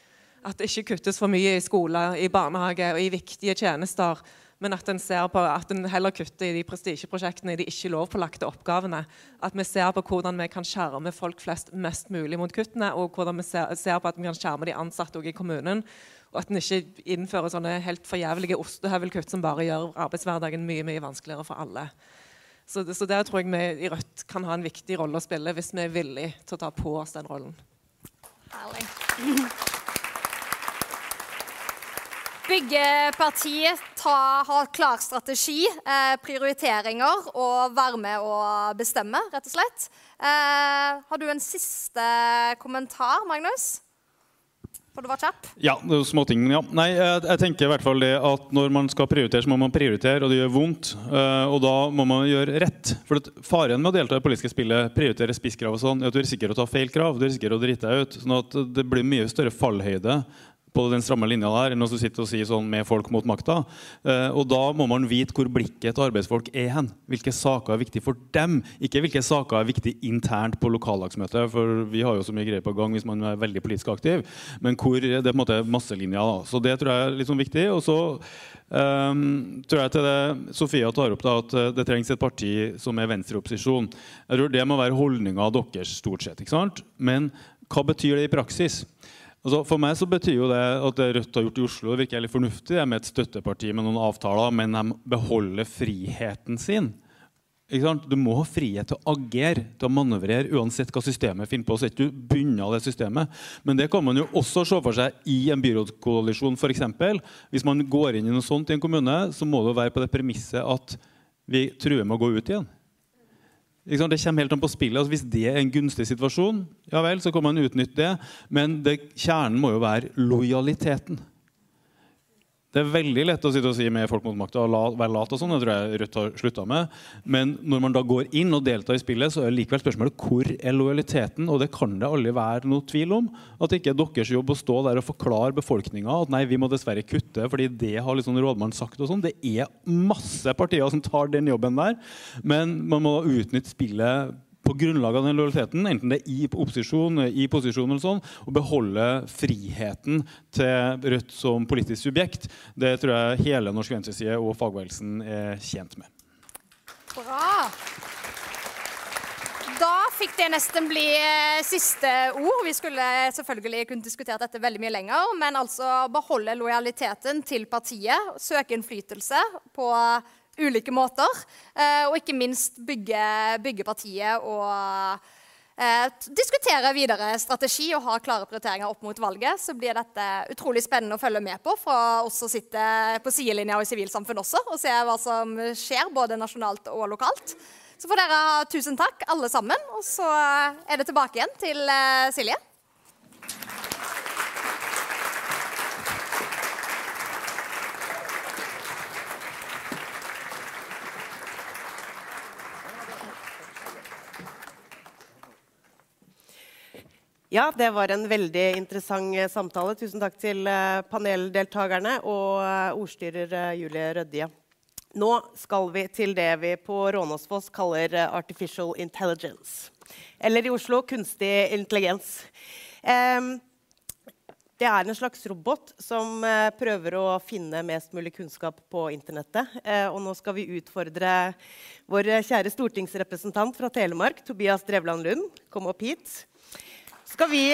At det ikke kuttes for mye i skole, i barnehage og i viktige tjenester. Men at en ser på at en heller kutter i de prestisjeprosjektene, i de ikke lovpålagte oppgavene. At vi ser på hvordan vi kan skjerme folk flest mest mulig mot kuttene, og hvordan vi ser, på at vi kan skjerme de ansatte i kommunen og at en ikke innfører sånne helt forjævlige ostehøvelkutt som bare gjør arbeidshverdagen mye mye vanskeligere for alle. Så, så, der tror jeg vi i Rødt kan ha en viktig rolle å spille hvis vi er villige til å ta på oss den rollen.
Herlig. Byggepartiet ta, har klar strategi, eh, prioriteringer og være med å bestemme, rett og slett. Eh, har du en siste kommentar, Magnus? For det var kjapp?
Ja, småting. Ja. Nei, jeg, jeg, tenker i hvert fall det at når man skal prioritere, så må man prioritere, og det gjør vondt. Uh, og da må man gjøre rett. For faren med å delta i politiske spillet, prioritere spisskrav og sånn, er at du risikerer å ta feil krav. Du risikerer å drite deg ut. sånn at det blir mye større fallhøyde på den stramme linja der enn å sitte og si sånn med folk mot makta. Eh, og da må man vite hvor blikket til arbeidsfolk er hen. Hvilke saker er viktige for dem. Ikke hvilke saker er viktige internt på lokallagsmøtet, for vi har jo så mye greier på gang hvis man er veldig politisk aktiv. Men hvor det er på en måte masselinja. da. Så det tror jeg er litt sånn viktig. Og så um, tror jeg til det Sofia tar opp, da, at eh, det trengs et parti som er venstreopposisjon. Jeg tror Det må være holdninga deres stort sett. ikke sant? Men hva betyr det i praksis? Altså, for meg så betyr jo det at det Rødt har gjort i Oslo, det virker litt fornuftig. Det er med et støtteparti med noen avtaler, men de beholder friheten sin. Du må ha frihet til å agere, til å manøvrere, uansett hva systemet finner på. Så er du begynner det systemet. Men det kan man jo også se for seg i en byrådskoalisjon, f.eks. Hvis man går inn i noe sånt i en kommune, så må det være på det premisset at vi truer med å gå ut igjen. Det kommer helt an på spillet. Altså, hvis det er en gunstig situasjon, ja vel, så kan man utnytte det. Men det, kjernen må jo være lojaliteten. Det er veldig lett å sitte og si med folk mot makta og være lat. og sånn, det tror jeg Rødt har slutta med. Men når man da går inn og deltar i spillet, så er likevel spørsmålet hvor er lojaliteten? Og det kan det aldri være noe tvil om. At det ikke er deres jobb å stå der og forklare befolkninga at nei, vi må dessverre kutte fordi det har liksom rådmannen sagt. og sånn. Det er masse partier som tar den jobben der. Men man må utnytte spillet på grunnlag av den lojaliteten, enten det er i opposisjon, i posisjon eller sånn, å beholde friheten til Rødt som politisk subjekt. Det tror jeg hele norsk venstreside og fagbevegelsen er tjent med.
Bra. Da fikk det nesten bli eh, siste ord. Vi skulle selvfølgelig kunne diskutert dette veldig mye lenger, men altså beholde lojaliteten til partiet, søke innflytelse på ulike måter, eh, og ikke minst bygge, bygge partiet og eh, diskutere videre strategi og ha klare prioriteringer opp mot valget, så blir dette utrolig spennende å følge med på fra oss som sitter på sidelinja og i sivilsamfunn også, og se hva som skjer både nasjonalt og lokalt. Så får dere ha tusen takk, alle sammen. Og så er det tilbake igjen til uh, Silje.
Ja, det var en veldig interessant eh, samtale. Tusen takk til eh, paneldeltakerne og ordstyrer Julie Rødje. Nå skal vi til det vi på Rånåsfoss kaller eh, artificial intelligence. Eller i Oslo kunstig intelligens. det er en slags robot som eh, prøver å finne mest mulig kunnskap på internettet. Eh, og nå skal vi utfordre vår kjære stortingsrepresentant fra Telemark, Tobias Drevland Lund. Kom opp hit. Skal vi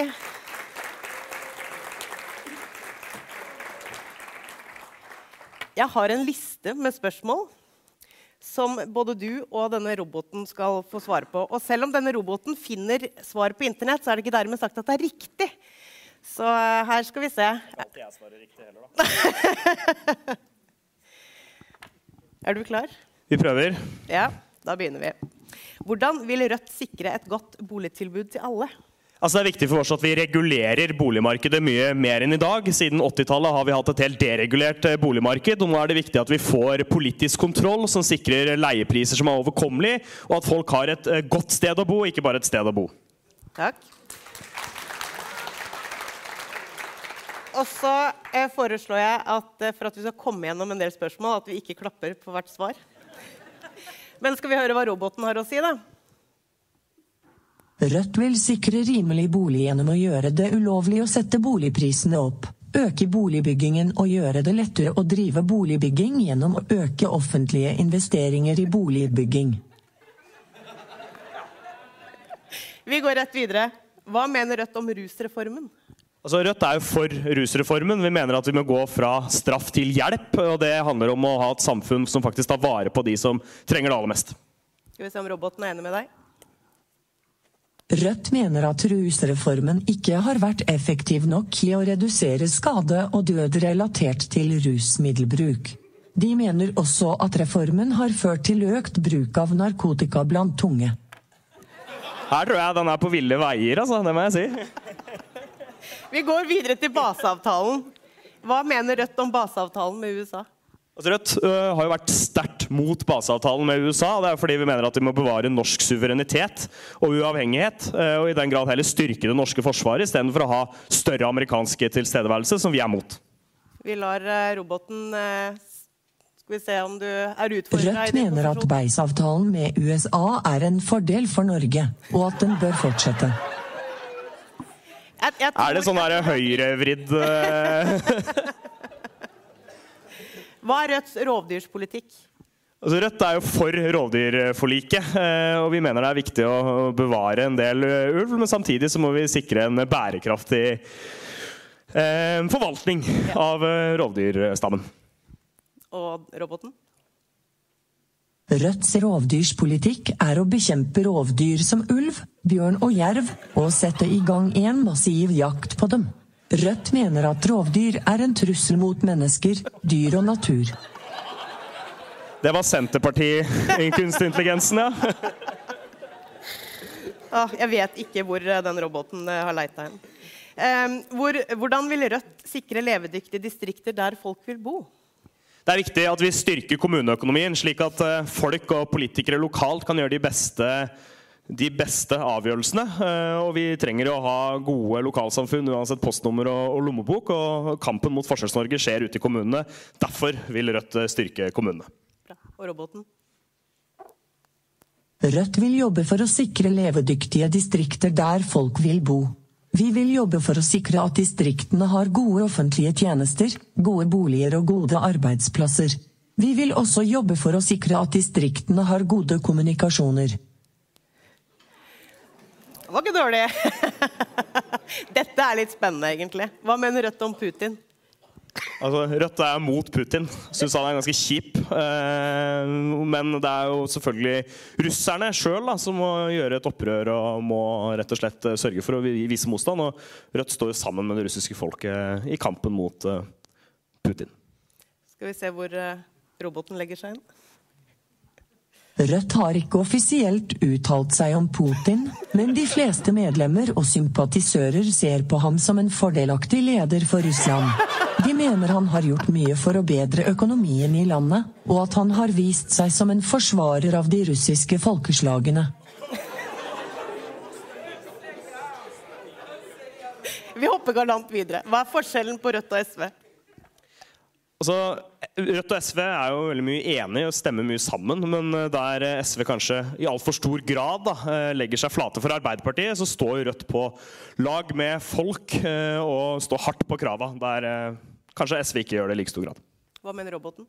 Jeg har en liste med spørsmål som både du og denne roboten skal få svare på. Og selv om denne roboten finner svar på Internett, så er det ikke dermed sagt at det er riktig. Så uh, her skal vi se. At jeg svarer riktig heller, da. er du klar?
Vi prøver.
Ja, da begynner vi. Hvordan vil Rødt sikre et godt boligtilbud til alle?
Altså det er viktig for oss at vi regulerer boligmarkedet mye mer enn i dag. Siden 80-tallet har vi hatt et helt deregulert eh, boligmarked. og Nå er det viktig at vi får politisk kontroll som sikrer leiepriser som er overkommelige, og at folk har et eh, godt sted å bo, ikke bare et sted å bo.
Takk. Og så eh, foreslår jeg at for at vi skal komme gjennom en del spørsmål, at vi ikke klapper på hvert svar. Men skal vi høre hva roboten har å si, da?
Rødt vil sikre rimelig bolig gjennom å gjøre det ulovlig å sette boligprisene opp, øke boligbyggingen og gjøre det lettere å drive boligbygging gjennom å øke offentlige investeringer i boligbygging.
Vi går rett videre. Hva mener Rødt om rusreformen?
Altså, Rødt er jo for rusreformen. Vi mener at vi må gå fra straff til hjelp. og Det handler om å ha et samfunn som faktisk tar vare på de som trenger det aller mest.
Skal vi se om roboten er enig med deg?
Rødt mener at rusreformen ikke har vært effektiv nok i å redusere skade og død relatert til rusmiddelbruk. De mener også at reformen har ført til økt bruk av narkotika blant tunge.
Her tror jeg den er på ville veier, altså. Det må jeg si.
Vi går videre til baseavtalen. Hva mener Rødt om baseavtalen med USA?
Altså Rødt uh, har jo vært sterkt mot baseavtalen med USA. og Det er fordi vi mener at vi må bevare norsk suverenitet og uavhengighet. Uh, og i den grad heller styrke det norske forsvaret istedenfor å ha større amerikansk tilstedeværelse, som vi er mot.
Vi lar uh, roboten Skal vi se om du er utfordra
Rødt mener at beisavtalen med USA er en fordel for Norge, og at den bør fortsette.
Jeg, jeg er det sånn høyrevridd
Hva er Rødts rovdyrspolitikk?
Altså, Rødt er jo for rovdyrforliket, eh, og vi mener det er viktig å bevare en del eh, ulv. Men samtidig så må vi sikre en bærekraftig eh, forvaltning av rovdyrstammen.
Og roboten?
Rødts rovdyrspolitikk er å bekjempe rovdyr som ulv, bjørn og jerv, og sette i gang en massiv jakt på dem. Rødt mener at rovdyr er en trussel mot mennesker, dyr og natur.
Det var Senterparti-kunstintelligensen, ja.
ah, jeg vet ikke hvor eh, den roboten eh, har leita hen. Eh, hvor, hvordan vil Rødt sikre levedyktige distrikter der folk vil bo?
Det er viktig at vi styrker kommuneøkonomien, slik at eh, folk og politikere lokalt kan gjøre de beste de beste avgjørelsene. Eh, og vi trenger å ha gode lokalsamfunn uansett postnummer og, og lommebok. Og kampen mot Forskjells-Norge skjer ute i kommunene. Derfor vil Rødt styrke kommunene.
Bra. Og roboten?
Rødt vil jobbe for å sikre levedyktige distrikter der folk vil bo. Vi vil jobbe for å sikre at distriktene har gode offentlige tjenester, gode boliger og gode arbeidsplasser. Vi vil også jobbe for å sikre at distriktene har gode kommunikasjoner.
Det var ikke dårlig. Dette er litt spennende, egentlig. Hva mener Rødt om Putin?
Altså, Rødt er mot Putin. Syns han er ganske kjip. Eh, men det er jo selvfølgelig russerne sjøl som må gjøre et opprør og må rett og slett sørge for å vise motstand. Og Rødt står sammen med det russiske folket i kampen mot eh, Putin.
Skal vi se hvor eh, roboten legger seg inn?
Rødt har ikke offisielt uttalt seg om Putin, men de fleste medlemmer og sympatisører ser på ham som en fordelaktig leder for Russland. De mener han har gjort mye for å bedre økonomien i landet, og at han har vist seg som en forsvarer av de russiske folkeslagene.
Vi hopper galant videre. Hva er forskjellen på Rødt og SV?
Altså, Rødt og SV er jo veldig mye enige og stemmer mye sammen. Men eh, der SV kanskje i altfor stor grad da, eh, legger seg flate for Arbeiderpartiet, så står Rødt på lag med folk eh, og står hardt på krava. Der kanskje SV ikke gjør det i like stor grad.
Hva mener roboten?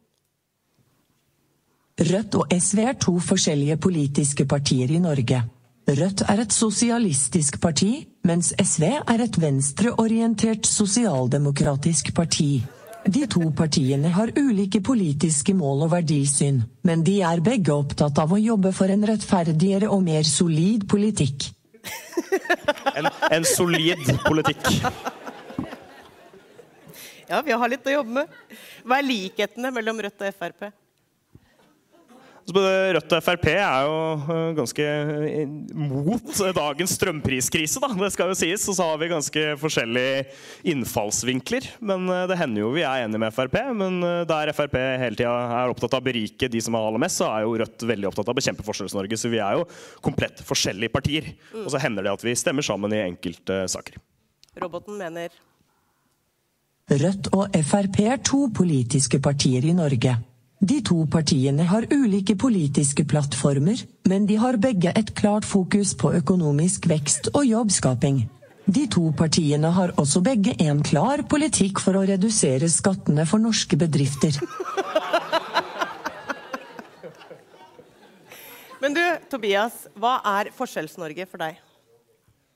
Rødt og SV er to forskjellige politiske partier i Norge. Rødt er et sosialistisk parti, mens SV er et venstreorientert sosialdemokratisk parti. De to partiene har ulike politiske mål og verdisyn, men de er begge opptatt av å jobbe for en rettferdigere og mer solid politikk.
En, en solid politikk.
Ja, vi har litt å jobbe med. Hva er likhetene mellom Rødt og Frp?
Rødt og Frp er jo eh, ganske eh, mot dagens strømpriskrise, da. Det skal jo sies. Og så har vi ganske forskjellige innfallsvinkler. Men eh, det hender jo vi er enige med Frp. Men der Frp hele tida er opptatt av å berike de som har aller mest, så er jo Rødt veldig opptatt av å bekjempe Forskjells-Norge. Så vi er jo komplett forskjellige partier. Mm. Og så hender det at vi stemmer sammen i enkelte saker.
Roboten mener
Rødt og Frp er to politiske partier i Norge. De to partiene har ulike politiske plattformer, men de har begge et klart fokus på økonomisk vekst og jobbskaping. De to partiene har også begge en klar politikk for å redusere skattene for norske bedrifter.
Men du, Tobias, hva er Forskjells-Norge for deg?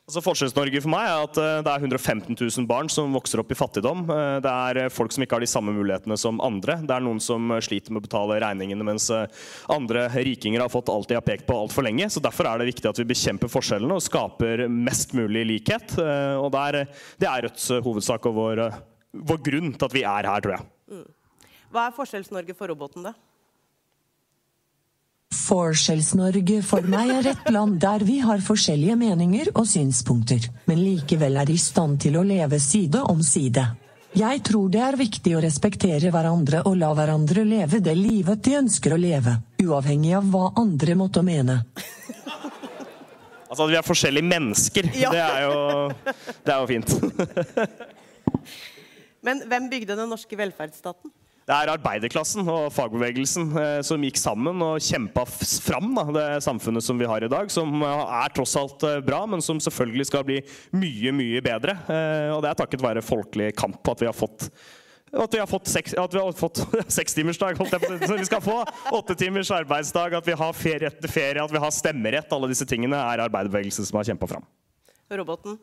Altså Forskjells-Norge for meg er at eh, det er 115 000 barn som vokser opp i fattigdom. Eh, det er eh, folk som ikke har de samme mulighetene som andre. Det er noen som sliter med å betale regningene, mens andre rikinger har fått alt de har pekt på altfor lenge. Så Derfor er det viktig at vi bekjemper forskjellene og skaper mest mulig likhet. Og det er, det er Rødts hovedsak og vår, vår, grunn til at vi er her, tror jeg.
Mm. Hva er Forskjells-Norge for roboten, da?
Forskjells-Norge for meg er et land der vi har forskjellige meninger og synspunkter, men likevel er i stand til å leve side om side. Jeg tror det er viktig å respektere hverandre og la hverandre leve det livet de ønsker å leve, uavhengig av hva andre måtte mene.
Altså at vi er forskjellige mennesker, ja. det, er jo, det er jo fint.
Men hvem bygde den norske velferdsstaten?
Det er arbeiderklassen og fagbevegelsen eh, som gikk sammen og kjempa fram da, det samfunnet som vi har i dag, som eh, er tross alt eh, bra, men som selvfølgelig skal bli mye, mye bedre. Og det er takket være folkelig kamp at vi har fått at vi har fått, seks, at vi har fått sekstimersdag, så vi skal få åtte timers arbeidsdag, at vi har ferie etter ferie, at vi har stemmerett. Alle disse tingene er arbeiderbevegelsen som har kjempa fram.
Roboten?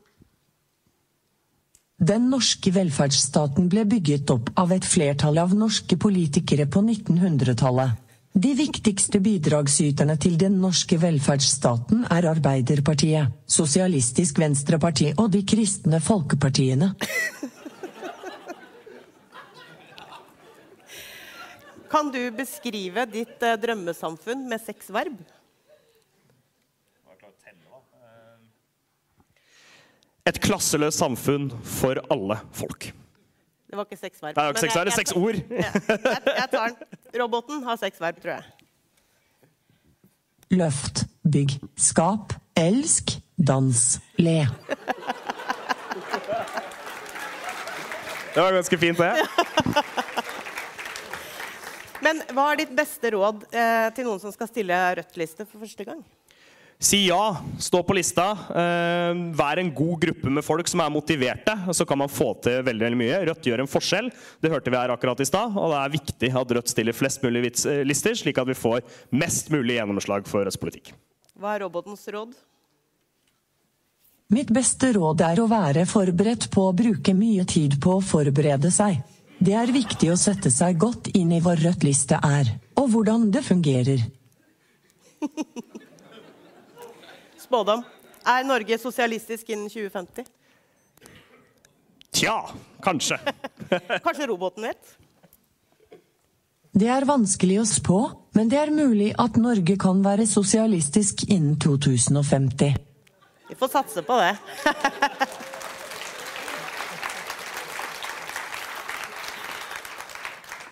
Den norske velferdsstaten ble bygget opp av et flertall av norske politikere på 1900-tallet. De viktigste bidragsyterne til den norske velferdsstaten er Arbeiderpartiet, Sosialistisk Venstreparti og de kristne folkepartiene.
Kan du beskrive ditt eh, drømmesamfunn med seks verb?
Et klasseløst samfunn for alle folk.
Det var ikke seks verb.
Det er ikke seks verb, det er seks ord.
Ja, jeg, tar den. Roboten har seks verb, tror jeg.
Løft, bygg, skap, elsk, dans, le.
Det var ganske fint, det.
Men hva er ditt beste råd eh, til noen som skal stille Rødt-liste for første gang?
Si ja, stå på lista. Eh, vær en god gruppe med folk som er motiverte. Så kan man få til veldig, veldig mye. Rødt gjør en forskjell. Det hørte vi her akkurat i stad. Og det er viktig at Rødt stiller flest mulig eh, lister, slik at vi får mest mulig gjennomslag for Rødts politikk.
Hva er robotens råd?
Mitt beste råd er å være forberedt på å bruke mye tid på å forberede seg. Det er viktig å sette seg godt inn i hva Rødt-liste er, og hvordan det fungerer.
Spådom. Er Norge sosialistisk innen 2050?
Tja, kanskje.
Kanskje roboten vet?
Det er vanskelig å spå, men det er mulig at Norge kan være sosialistisk innen 2050.
Vi får satse på det.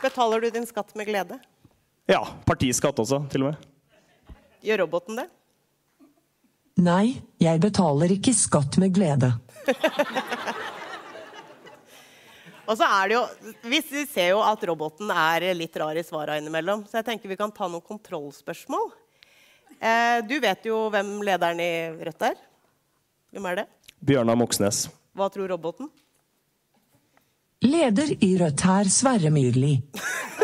Betaler du din skatt med glede?
Ja, partiskatt også, til og med.
Gjør roboten det?
Nei, jeg betaler ikke skatt med glede.
Og så er det jo, Vi ser jo at roboten er litt rar i svara innimellom, så jeg tenker vi kan ta noen kontrollspørsmål. Eh, du vet jo hvem lederen i Rødt er. Hvem er det?
Bjørnar Moxnes.
Hva tror roboten?
Leder i Rødt her, Sverre Myrli.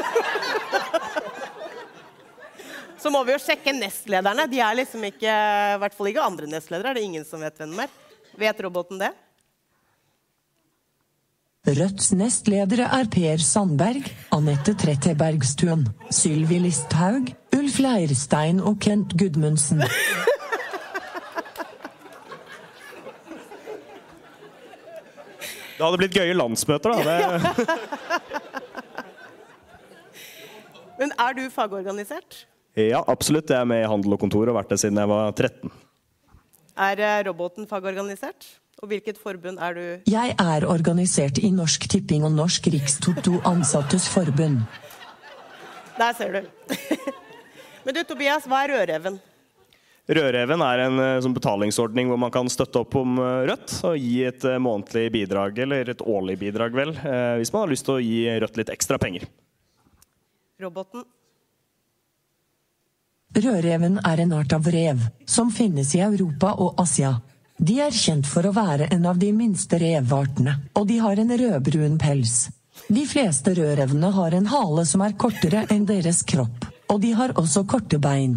Så må vi jo sjekke nestlederne. De er liksom ikke, i hvert fall ikke andre nestledere. Er det ingen som vet hvem de er? Vet roboten det?
Rødts nestledere er Per Sandberg, Anette Trettebergstuen, Sylvi Listhaug, Ulf Leirstein og Kent Gudmundsen.
Det hadde blitt gøye landsmøter, da. Det...
Men er du fagorganisert?
Ja, absolutt. Jeg er med i Handel og Kontor og har vært det siden jeg var 13.
Er eh, roboten fagorganisert? Og hvilket forbund er du
Jeg er organisert i Norsk Tipping og Norsk Rikstoto Ansattes Forbund.
Der ser du. Men du, Tobias, hva er Rødreven?
Rødreven er en eh, sånn betalingsordning hvor man kan støtte opp om eh, Rødt og gi et månedlig bidrag, eller et årlig bidrag, vel, hvis man har lyst til å gi Rødt litt ekstra penger.
Roboten?
Rødreven er en art av rev, som finnes i Europa og Asia. De er kjent for å være en av de minste revartene, og de har en rødbrun pels. De fleste rødrevene har en hale som er kortere enn deres kropp, og de har også korte bein.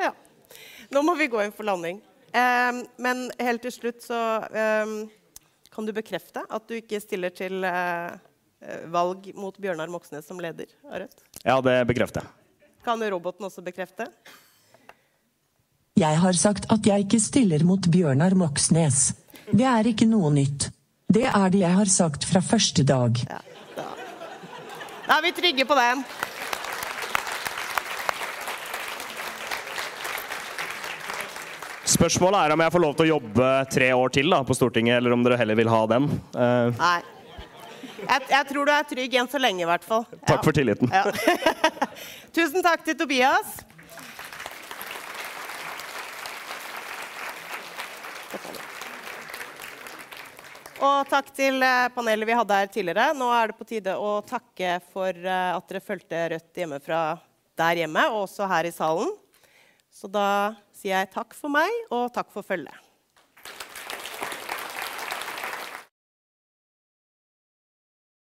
Ja. Nå må vi gå inn for landing. Eh, men helt til slutt så eh, kan du bekrefte at du ikke stiller til eh, valg mot Bjørnar Moxnes som leder av Rødt?
Ja, det bekrefter jeg.
Kan roboten også bekrefte?
Jeg har sagt at jeg ikke stiller mot Bjørnar Moxnes. Det er ikke noe nytt. Det er det jeg har sagt fra første dag.
Ja, da. da er vi trygge på den.
Spørsmålet er om jeg får lov til å jobbe tre år til da, på Stortinget, eller om dere heller vil ha den. Uh,
Nei. Jeg, jeg, tror du er trygg enn så lenge, i hvert fall.
Takk ja. for tilliten. Ja.
Tusen takk til Tobias. Og takk til eh, panelet vi hadde her tidligere. Nå er det på tide å takke for eh, at dere fulgte Rødt hjemmefra der hjemme, og også her i salen. Så da sier jeg takk for meg, og takk for følget.